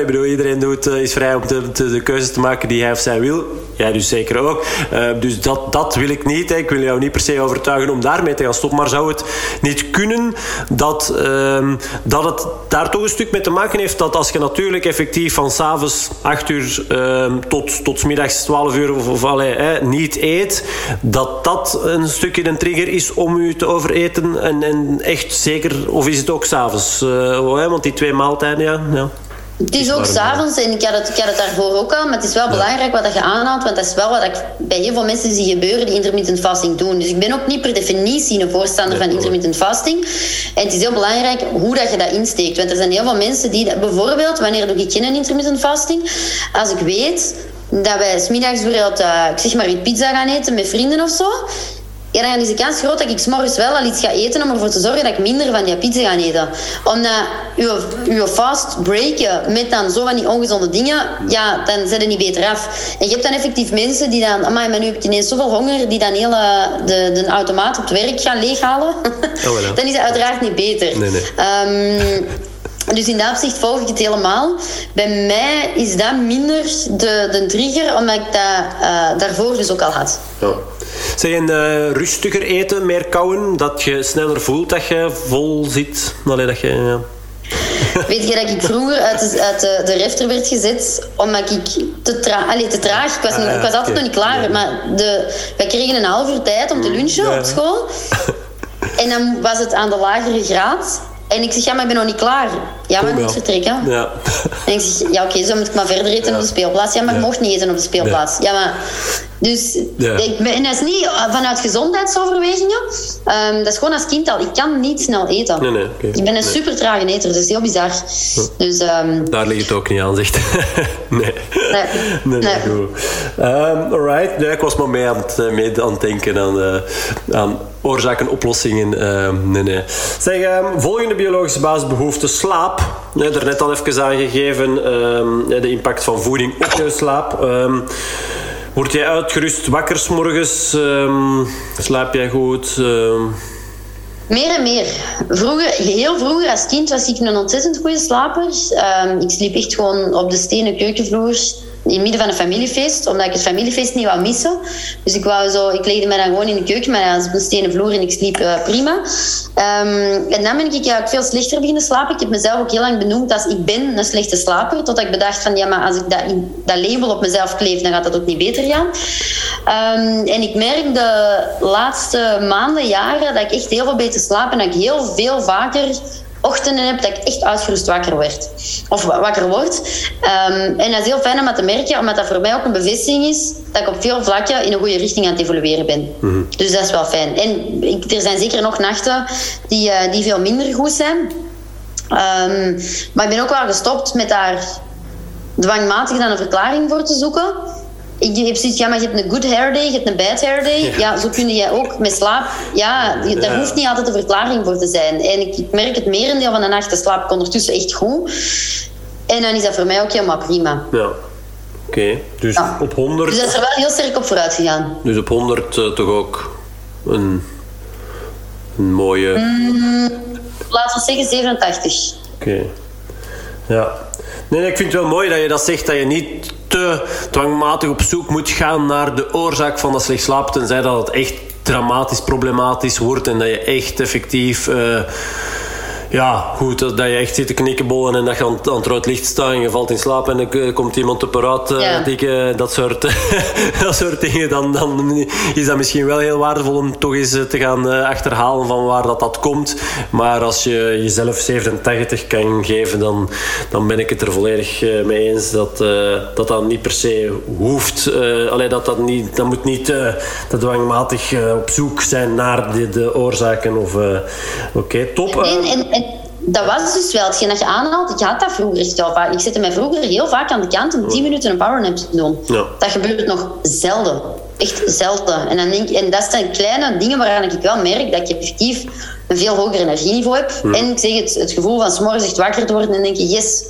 ik bedoel, iedereen doet, is vrij om te, te, de keuze te maken die hij of zij wil. Jij dus zeker ook. Uh, dus dat, dat wil ik niet. Hè. Ik wil jou niet per se overtuigen om daarmee te gaan stoppen. Maar zou het niet kunnen dat, uh, dat het daar toch een stuk mee te maken heeft dat als je natuurlijk effectief van s'avonds 8 uur uh, tot, tot middags 12 uur of, hè, niet eet, dat dat een stukje een trigger is om u te overeten en, en echt zeker, of is het ook s'avonds? Uh, want die twee maaltijden, ja. ja. Het is ook s'avonds, en ik had, het, ik had het daarvoor ook al, maar het is wel ja. belangrijk wat je aanhaalt, want dat is wel wat ik bij heel veel mensen zie gebeuren die intermittent fasting doen. Dus ik ben ook niet per definitie een voorstander van intermittent fasting. En het is heel belangrijk hoe dat je dat insteekt. Want er zijn heel veel mensen die, dat, bijvoorbeeld, wanneer doe ik geen intermittent fasting? Als ik weet dat wij smiddags bijvoorbeeld, uh, ik zeg maar, pizza gaan eten met vrienden of zo, ja, dan is de kans groot dat ik s'morgens wel al iets ga eten om ervoor te zorgen dat ik minder van die pizza ga eten. Omdat je, je fast breken met dan zo van die ongezonde dingen, ja, dan zet je niet beter af. En je hebt dan effectief mensen die dan, maar nu heb ik ineens zoveel honger, die dan heel de, de automaat op het werk gaan leeghalen. Oh, dan is het uiteraard niet beter. Nee, nee. Um, dus in dat opzicht volg ik het helemaal. Bij mij is dat minder de, de trigger, omdat ik dat uh, daarvoor dus ook al had. Ja. Zeg, een uh, rustiger eten, meer kauwen, dat je sneller voelt dat je vol zit? Allee, dat je... Ja. Weet je dat ik vroeger uit de, uit de, de refter werd gezet omdat ik te, tra Allee, te traag... Ik was, ah, ik was altijd nog niet klaar, ja. maar de, wij kregen een half uur tijd om te lunchen op school. En dan was het aan de lagere graad. En ik zeg, ja, maar ik ben nog niet klaar. Ja, maar ik moet vertrekken. Ja. En ik zeg, ja, oké, okay, zo moet ik maar verder eten ja. op de speelplaats. Ja, maar ik mocht niet eten op de speelplaats. Ja, maar... Dus ja. ik ben, en dat is niet vanuit gezondheidsoverwegingen. Um, dat is gewoon als kind al. Ik kan niet snel eten. Nee, nee, okay. Ik ben een super trage eter, dat is heel bizar. Dus, um, Daar ligt het ook niet aan, zegt. nee. Nee. nee, nee. Goed. Um, alright. Ik was maar mee aan het, eh, mee aan het denken aan, uh, aan oorzaken, oplossingen. Um, nee, nee. Zeg, um, volgende biologische basisbehoefte, slaap. Nee, er net al even aangegeven, um, de impact van voeding op je slaap. Um, word jij uitgerust wakker morgens? slaap jij goed? Meer en meer. Vroeger, heel vroeger als kind was ik een ontzettend goede slaper. ik sliep echt gewoon op de stenen keukenvloer in het midden van een familiefeest, omdat ik het familiefeest niet wou missen. Dus ik, wou zo, ik legde me dan gewoon in de keuken, maar ja, op een stenen vloer en ik sliep uh, prima. Um, en dan ben ik eigenlijk veel slechter beginnen slapen. Ik heb mezelf ook heel lang benoemd als ik ben een slechte slaper. Totdat ik bedacht van ja, maar als ik dat, dat label op mezelf kleef, dan gaat dat ook niet beter gaan. Um, en ik merk de laatste maanden, jaren, dat ik echt heel veel beter slaap en dat ik heel veel vaker ochtenden heb dat ik echt uitgerust wakker werd. Of wakker word. Um, en dat is heel fijn om dat te merken, omdat dat voor mij ook een bevestiging is dat ik op veel vlakken in een goede richting aan het evolueren ben. Mm Dus dat is wel fijn. En ik, er zijn zeker nog nachten die, uh, die veel minder goed zijn. Um, maar ik ben ook wel gestopt met daar dwangmatig dan een verklaring voor te zoeken ik heb zoiets, ja, maar je hebt een good hair day, je hebt een bad hair day. Ja, ja zo kun je ook met slaap. Ja, daar hoeft niet altijd een verklaring voor te zijn. En ik, ik merk het merendeel van de nacht, de slaap ik ondertussen echt goed. En dan is dat voor mij ook helemaal prima. Ja. Oké, dus op 100... Dus dat is er wel heel sterk op vooruit gegaan. Dus op 100 uh, eh, toch ook een, een mooie... Mm, laten we zeggen 87. Oké. Ja. Nee, ik vind het wel mooi dat je dat zegt, dat je niet te dwangmatig op zoek moet gaan naar de oorzaak van dat slecht slapen, tenzij dat het echt dramatisch problematisch wordt en dat je echt effectief uh, ja, goed, dat, je echt zit te knikkenbollen en dat je aan, aan het rood licht staat en je valt in slaap en dan uh, komt iemand op eruit, uh, dat, soort, dat soort dingen, dan, dan is dat misschien wel heel waardevol om toch eens te gaan achterhalen van waar dat, dat komt. Maar als je jezelf 87 kan geven, dan, dan ben ik het er volledig mee eens dat, dat dat niet per se hoeft. alleen dat dat niet, dat moet niet te dwangmatig op zoek zijn naar de, de oorzaken. Of, Oké, top dat was dus wel hetgeen dat je aanhaalt. Ik had dat vroeger echt wel vaak. Ik zette mij vroeger heel vaak aan de kant om 10 minuten een powernap te doen. Ja. Dat gebeurt nog zelden. Echt zelden. En, dan denk, en dat zijn kleine dingen waaraan ik wel merk dat ik effectief een veel hoger energieniveau heb. En ik zeg het, het gevoel van s'morgens echt wakker te worden en denk je, yes,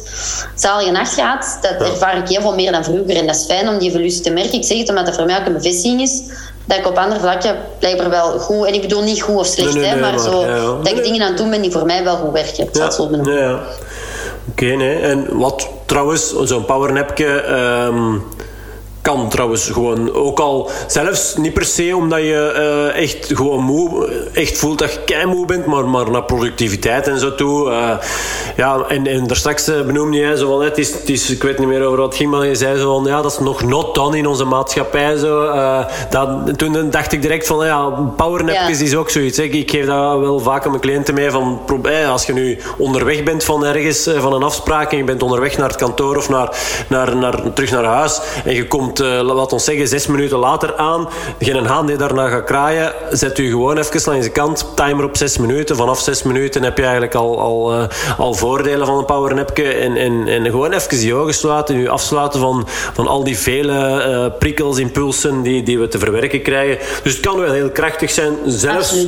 zalige nacht gehad. Dat ervaar ik heel veel meer dan vroeger. En dat is fijn om die evolutie te merken. Ik zeg het omdat dat voor mij ook een bevestiging is dat ik op andere vlakken blijkbaar wel goed... En ik bedoel niet goed of slecht, hè, maar, zo, dat ik dingen aan het doen ben die voor mij wel goed werken. Ja. zo. Oké, nee. En wat trouwens, zo'n powernapje... Um kan trouwens gewoon. Ook al zelfs niet per se omdat je uh, echt gewoon moe, echt voelt dat je kei moe bent, maar, maar naar productiviteit en zo toe. Uh, ja, en, en daar straks uh, benoemde jij zo van, het is, het is, ik weet niet meer over wat het ging, maar je zei zo van, ja, dat is nog not done in onze maatschappij. Zo. dat, toen dacht ik direct van, ja, powernapjes ja. is ook zoiets. Hè. Ik geef dat wel vaak aan mijn cliënten mee van, als je nu onderweg bent van ergens, van een afspraak en je bent onderweg naar het kantoor of naar, naar, naar, terug naar huis en je komt uh, laat ons zeggen, zes minuten later aan. Geen haan die daarna gaat kraaien. Zet u gewoon even langs de kant. Timer op zes minuten. Vanaf zes minuten heb je eigenlijk al, al, uh, al voordelen van een powernapje. En, en, en gewoon even je ogen sluiten. U afsluiten van, van al die vele uh, prikkels, impulsen die, die we te verwerken krijgen. Dus het kan wel heel krachtig zijn. Zelfs...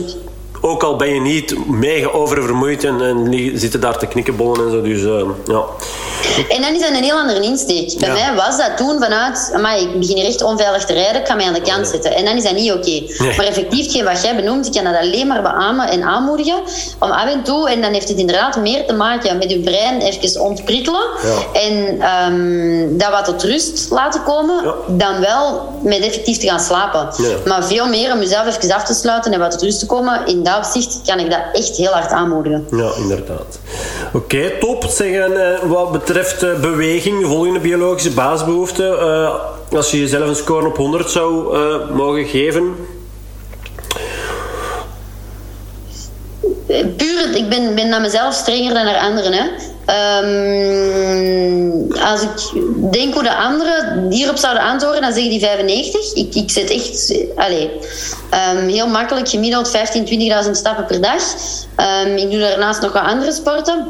ook al ben je niet mega oververmoeid en, en zitten daar te knikkenbollen en zo. Dus uh, ja. En dan is dat een heel andere insteek. Bij mij was dat toen vanuit, maar ik begin hier echt onveilig te rijden, ik ga mij aan de kant zetten. En dan is dat niet oké. Maar effectief, wat jij benoemt, ik kan dat alleen maar beamen en aanmoedigen. Om af en toe, en dan heeft het inderdaad meer te maken met je brein even ontprikkelen. Ja. En um, dat wat tot rust laten komen, dan wel met effectief te gaan slapen. Maar veel meer om jezelf even af te sluiten en wat tot rust te komen, in dat opzicht kan ik dat echt heel hard aanmoedigen. Ja, inderdaad. Oké, top. Zeggen, uh, wat betreft uh, beweging, volgende biologische basisbehoefte. Uh, als je jezelf een score op 100 zou mogen geven, puur, ik ben, ben naar mezelf strenger dan naar anderen. Hè. Um, als ik denk hoe de anderen hierop zouden antwoorden, dan zeggen die 95. Ik, ik zit echt allez, um, heel makkelijk gemiddeld 15, 20.000 stappen per dag. Um, ik doe daarnaast nog wat andere sporten.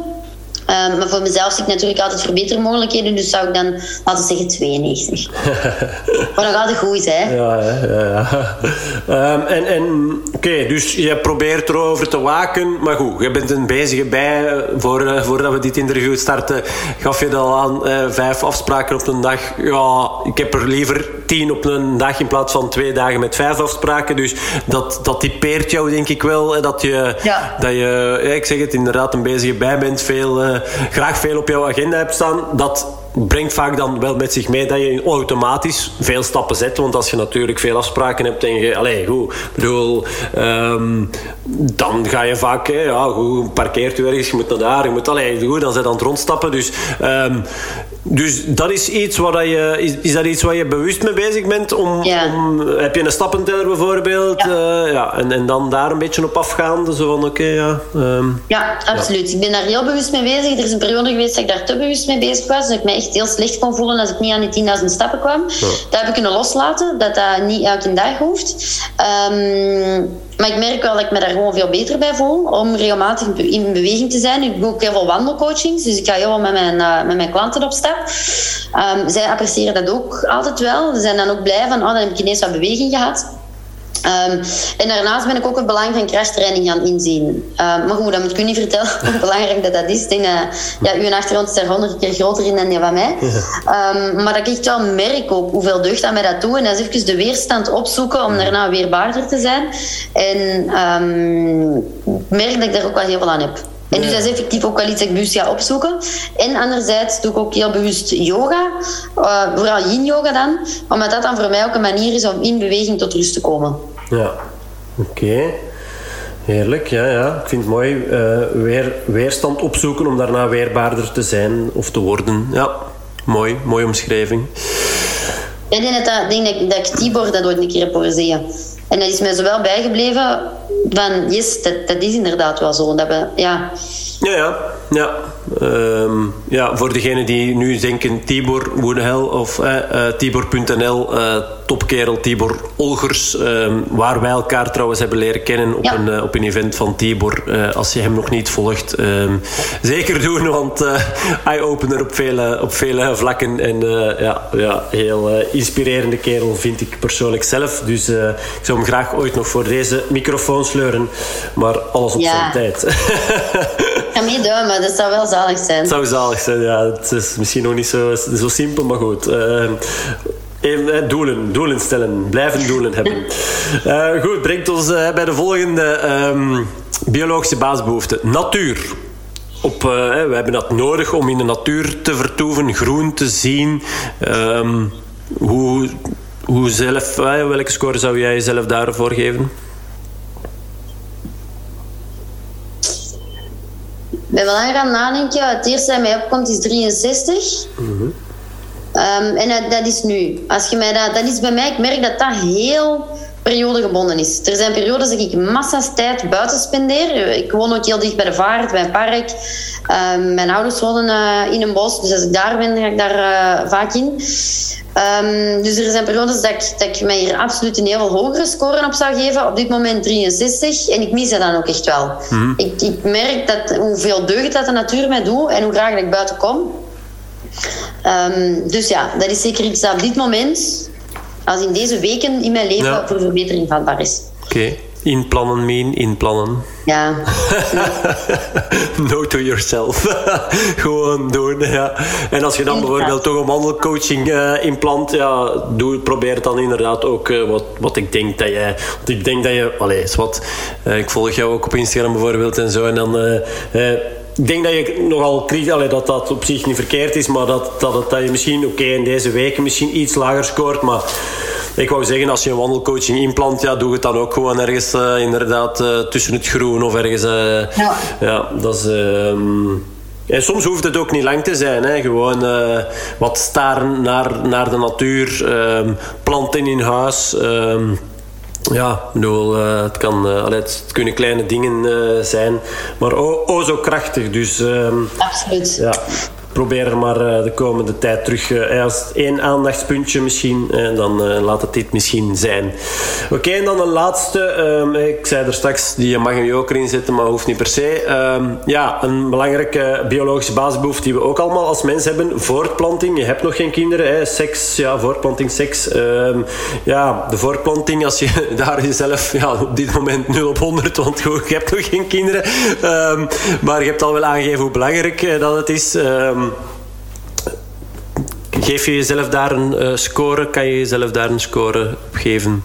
Um, maar voor mezelf zie ik natuurlijk altijd verbetermogelijkheden. Dus zou ik dan, laten we zeggen, 92. maar nog altijd goed, hè? Ja, ja, ja. Um, en en oké, dus je probeert erover te waken. Maar goed, je bent een bezige bij. Eh, voor, uh, voordat we dit interview starten, gaf je dat al aan. Uh, vijf afspraken op een dag. Ja, ik heb er liever tien op een dag in plaats van twee dagen met vijf afspraken. Dus dat, dat typeert jou, denk ik wel. Dat je, ja. dat je ik zeg het, inderdaad een bezige bij bent. Veel graag veel op jouw agenda hebt staan, dat brengt vaak dan wel met zich mee dat je automatisch veel stappen zet. Want als je natuurlijk veel afspraken hebt en je... Allee, goed, bedoel... ehm, dan ga je vaak... Ja, goed, parkeert u ergens, je moet naar daar, je moet... Allee, goed, dan zijn aan het rondstappen. Dus, ehm, dus dat is iets waar dat je... Is, is dat iets waar je bewust mee bezig bent? Om, Ja. om, heb je een stappenteller bijvoorbeeld? Ja. Eh, ja, en, en dan daar een beetje op afgaan. Zo van, oké, ja... ehm, Ja, absoluut. Ik ben daar heel bewust mee bezig. Er is een periode geweest dat ik daar te bewust mee bezig was. Dat ik me echt heel slecht kon voelen als ik niet aan die 10.000 stappen kwam. Dat heb ik kunnen loslaten, dat dat niet elke dag hoeft. Ehm, maar ik merk wel dat ik me daar gewoon veel beter bij voel om regelmatig in be- in beweging te zijn. Ik doe ook heel veel wandelcoachings, dus ik ga heel veel met mijn, eh, met mijn klanten op stap. Ehm, zij appreciëren dat ook altijd wel. Ze zijn dan ook blij van, oh, dan heb ik ineens wat beweging gehad. Ehm, en daarnaast ben ik ook het belang van crashtraining gaan inzien. Ehm, maar goed, dat moet ik u niet vertellen hoe belangrijk dat, dat is. Ik denk dat ja, uw achtergrond is daar honderd keer groter in dan die van mij. Ehm, maar dat ik echt wel merk ook hoeveel deugd dat mij dat doet. En dat is even de weerstand opzoeken om daarna weerbaarder te zijn. En ik merk dat ik daar ook wel heel veel aan heb. En dus dat is effectief ook wel iets dat ik bewust ga opzoeken. En anderzijds doe ik ook heel bewust yoga. eh, vooral yin yoga dan. Omdat dat dan voor mij ook een manier is om in beweging tot rust te komen. Ja, oké. Heerlijk, ja, ja. Ik vind het mooi. eh, weer, weerstand opzoeken om daarna weerbaarder te zijn of te worden. Ja, mooi. Mooie omschrijving. Ik denk dat, ik denk dat, dat ik Tibor dat ooit een keer heb horen zeggen. En dat is mij zo wel bijgebleven van, yes, dat, dat is inderdaad wel zo. Dat we, ja, Ja, ja. Ja. Ehm, ja, voor degenen die nu denken Tibor Woenhel of eh, eh, Tibor.nl, eh, topkerel Tibor Olgers, ehm, waar wij elkaar trouwens hebben leren kennen op, Ja. een, op een event van Tibor. Als je hem nog niet volgt, ehm, zeker doen, want eye-opener op vele, op vele vlakken. En ja, ja, heel inspirerende kerel vind ik persoonlijk zelf. Dus ik zou hem graag ooit nog voor deze microfoon sleuren, maar alles op Ja. zijn tijd. ik ga meeduimen, dat zou wel zalig zijn. Het zou zalig zijn, ja. Het is misschien nog niet zo, zo simpel, maar goed. Eh, even, doelen, doelen stellen. Blijven doelen hebben. Eh, goed, brengt ons eh, bij de volgende ehm, biologische basisbehoefte. Natuur. Op, eh, we hebben dat nodig om in de natuur te vertoeven, groen te zien. Ehm, hoe, hoe zelf, welke score zou jij jezelf daarvoor geven? Ik ben wel aan gaan nadenken. Het eerste dat mij opkomt is 63. Ehm, en dat, dat is nu. Als je mij dat, dat is bij mij, ik merk dat dat heel periodegebonden is. Er zijn periodes dat ik massa's tijd buiten spendeer. Ik woon ook heel dicht bij de vaart, bij een park. Ehm, mijn ouders wonen eh, in een bos, dus als ik daar ben, ga ik daar eh, vaak in. Ehm, dus er zijn periodes dat ik, dat ik mij hier absoluut een heel hogere score op zou geven. Op dit moment 63. En ik mis dat dan ook echt wel. Ik, ik merk dat, hoeveel deugd dat de natuur mij doet en hoe graag dat ik buiten kom. Ehm, dus ja, dat is zeker iets dat op dit moment, als in deze weken in mijn leven, Ja. voor verbetering vatbaar is. Oké. Inplannen, Mien, inplannen. Ja, no to yourself. Gewoon doen, ja. En als je dan bijvoorbeeld toch een wandelcoaching eh inplant, ja, doe, probeer het dan inderdaad ook eh, wat, wat ik denk dat jij... Want ik denk dat je... Allee, is wat... eh, ik volg jou ook op Instagram bijvoorbeeld en zo. En dan... ik denk dat je nogal kritisch... Dat dat op zich niet verkeerd is, maar dat, dat, het, dat je misschien... Oké, in deze weken misschien iets lager scoort, maar... Ik wou zeggen, als je een wandelcoaching inplant, ja, doe het dan ook gewoon ergens eh, inderdaad eh, tussen het groen of ergens... eh, Ja. ja, dat is. ehm, En soms hoeft het ook niet lang te zijn. Hè. Gewoon wat staren naar, naar de natuur, ehm, planten in huis. ehm, ja, ik bedoel, eh, het, kan, eh, allee, het kunnen kleine dingen eh, zijn, maar oh, oh zo krachtig. Dus ehm, absoluut. ja, probeer er maar eh, de komende tijd terug. eh, als één aandachtspuntje misschien, eh, dan laat het dit misschien zijn. Oké, en dan een laatste. ehm, ik zei er straks, die mag er ook in zitten, maar hoeft niet per se. Ehm, ja, een belangrijke biologische basisbehoefte die we ook allemaal als mens hebben. Voortplanting. Je hebt nog geen kinderen. Hè. Seks, ja, voortplanting, seks. Ehm, ja, de voortplanting, als je daar jezelf ja, op dit moment 0 op 100, want je hebt nog geen kinderen. Maar je hebt al wel aangegeven hoe belangrijk dat het is. Ehm, geef je jezelf daar een eh, score? Kan je jezelf daar een score op geven?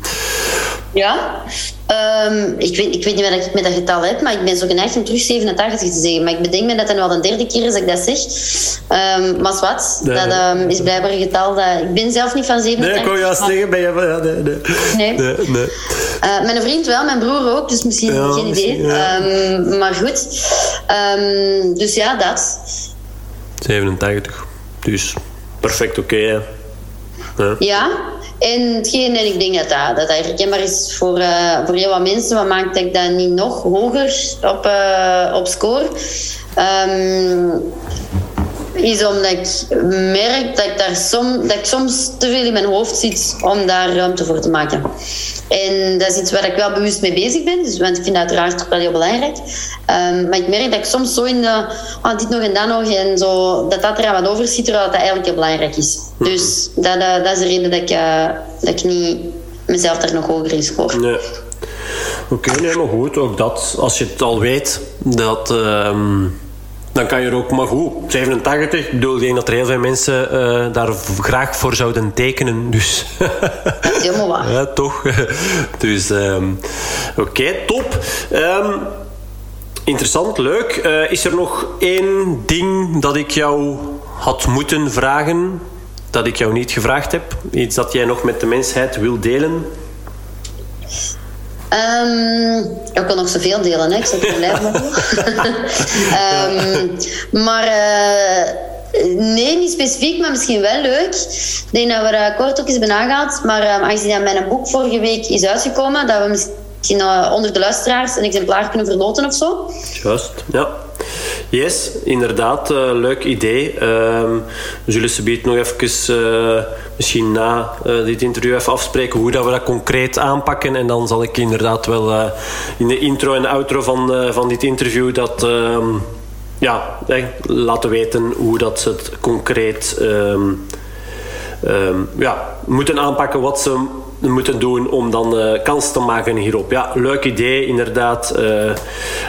Ja, Ehm, ik, weet, ik weet niet wat ik met dat getal heb, maar ik ben zo geneigd om terug 87 te zeggen. Maar ik bedenk me dat het wel de derde keer is dat ik dat zeg. Um, maar wat, dat um, is blijkbaar een getal dat... Ik ben zelf niet van 87. Nee, ik kon juist zeggen, ben je... Ja, nee, nee. Nee. nee, nee. Uh, mijn vriend wel, mijn broer ook, dus misschien ja, geen idee. Ja. maar goed. dus ja, dat. 87. Dus perfect oké, ja. ja. En hetgeen, en ik denk dat dat, dat herkenbaar is voor, uh, voor heel wat mensen. Wat maakt dat ik dat niet nog hoger op, uh, op score? Um, is omdat ik merk dat ik, daar som, dat ik soms te veel in mijn hoofd zit om daar ruimte voor te maken. En dat is iets waar ik wel bewust mee bezig ben, dus, want ik vind dat uiteraard wel heel belangrijk. Um, maar ik merk dat ik soms zo in de, oh, dit nog en dat nog, en zo, dat dat er aan wat overschiet, terwijl dat eigenlijk heel belangrijk is. Dus dat, dat, dat is de reden dat ik, uh, dat ik niet mezelf daar nog hoger in score. Nee. Oké, okay, nee, maar goed, ook dat, als je het al weet, dat... Um dan kan je er ook, maar goed, 87, ik bedoel, ik denk dat er heel veel mensen uh, daar graag voor zouden tekenen. Dus. Dat is helemaal waar. ja, toch. Dus, um, oké, okay, top. Um, interessant, leuk. Uh, is er nog één ding dat ik jou had moeten vragen, dat ik jou niet gevraagd heb? Iets dat jij nog met de mensheid wil delen? Um, ik kan nog zoveel delen, hè. ik zit er blijven um, Maar uh, nee, niet specifiek, maar misschien wel leuk. Ik denk dat we er kort ook eens hebben aangehaald. Maar um, aangezien dat mijn boek vorige week is uitgekomen, dat we misschien uh, onder de luisteraars een exemplaar kunnen verloten of zo. Juist, ja. Yes, inderdaad, uh, leuk idee. Um, we zullen ze nog even, uh, misschien na uh, dit interview, even afspreken hoe dat we dat concreet aanpakken. En dan zal ik inderdaad wel in de intro en outro van, van dit interview dat um, ja, laten weten hoe dat ze het concreet um, ja, moeten aanpakken, wat ze moeten doen om dan uh, kans te maken hierop. Ja, leuk idee, inderdaad. Uh,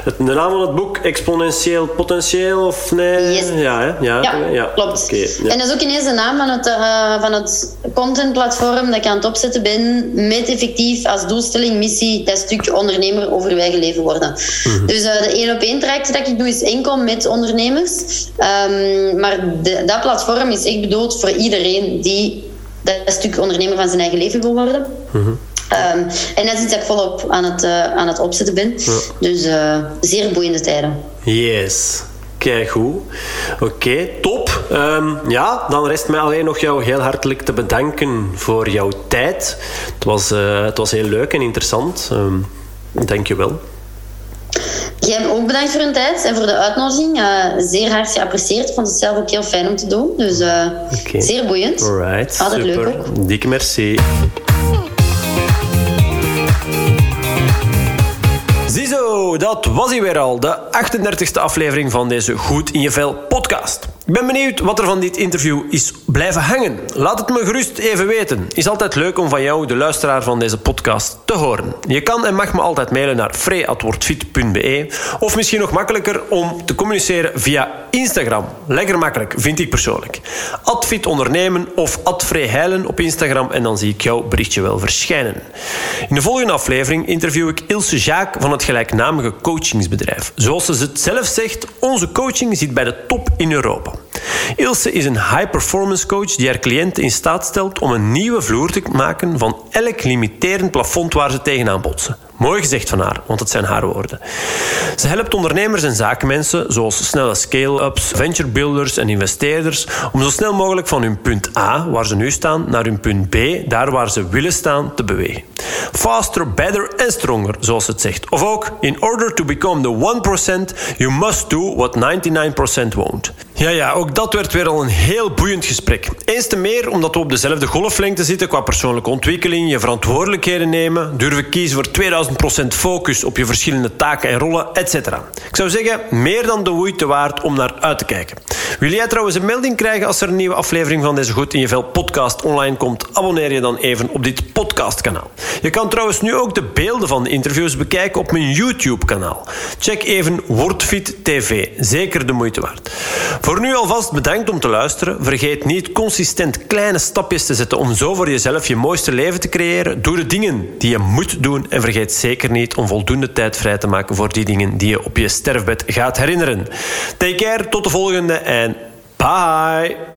het, de naam van het boek, Exponentieel Potentieel, of nee? Yes. Ja, hè? ja, ja, ja, klopt. Okay, ja. En dat is ook ineens de naam van het, uh, van het contentplatform dat ik aan het opzetten ben, met effectief als doelstelling, missie, dat stuk ondernemer over wij leven worden. Mm -hmm. Dus de één op één traject dat ik doe is enkel met ondernemers. Um, maar de, dat platform is echt bedoeld voor iedereen die dat stuk ondernemer van zijn eigen leven wil worden. Mm -hmm. um, en dat is iets dat ik volop aan het, uh, aan het opzetten ben. Ja. Dus uh, zeer boeiende tijden. Yes. Kijk goed. Oké, okay, top. Um, ja, dan rest mij alleen nog jou heel hartelijk te bedanken voor jouw tijd. Het was, uh, het was heel leuk en interessant. Um, Dank je wel. Jij ook bedankt voor hun tijd en voor de uitnodiging. Uh, zeer hard geapprecieerd. Vond het zelf ook heel fijn om te doen. Dus uh, okay. zeer boeiend. Alright, Altijd super. leuk ook. Dikke merci. Ziezo, dat was hij weer al. De 38e aflevering van deze Goed in je Vel podcast. Ik ben benieuwd wat er van dit interview is blijven hangen. Laat het me gerust even weten. Is altijd leuk om van jou, de luisteraar van deze podcast, te horen. Je kan en mag me altijd mailen naar free.wordfit.be of misschien nog makkelijker om te communiceren via Instagram. Lekker makkelijk, vind ik persoonlijk. Adfit ondernemen of advreeheilen op Instagram en dan zie ik jouw berichtje wel verschijnen. In de volgende aflevering interview ik Ilse Jaak van het gelijknamige coachingsbedrijf. Zoals ze het zelf zegt, onze coaching zit bij de top in Europa. Ilse is een high-performance coach die haar cliënten in staat stelt om een nieuwe vloer te maken van elk limiterend plafond waar ze tegenaan botsen. Mooi gezegd van haar, want het zijn haar woorden. Ze helpt ondernemers en zakenmensen, zoals snelle scale-ups, venture builders en investeerders, om zo snel mogelijk van hun punt A, waar ze nu staan, naar hun punt B, daar waar ze willen staan, te bewegen. Faster, better en stronger, zoals het zegt. Of ook, in order to become the 1%, you must do what 99% won't. Ja, ja, ook dat werd weer al een heel boeiend gesprek. Eens te meer omdat we op dezelfde golflengte zitten qua persoonlijke ontwikkeling, je verantwoordelijkheden nemen, durven kiezen voor 2000% focus op je verschillende taken en rollen, etc. Ik zou zeggen, meer dan de moeite waard om naar uit te kijken. Wil jij trouwens een melding krijgen als er een nieuwe aflevering van deze Goed in je Vel podcast online komt? Abonneer je dan even op dit podcastkanaal. Je kan trouwens nu ook de beelden van de interviews bekijken op mijn YouTube-kanaal. Check even Wordfit TV. Zeker de moeite waard. Voor nu alvast bedankt om te luisteren. Vergeet niet consistent kleine stapjes te zetten om zo voor jezelf je mooiste leven te creëren. Doe de dingen die je moet doen en vergeet zeker niet om voldoende tijd vrij te maken voor die dingen die je op je sterfbed gaat herinneren. Take care, tot de volgende en bye!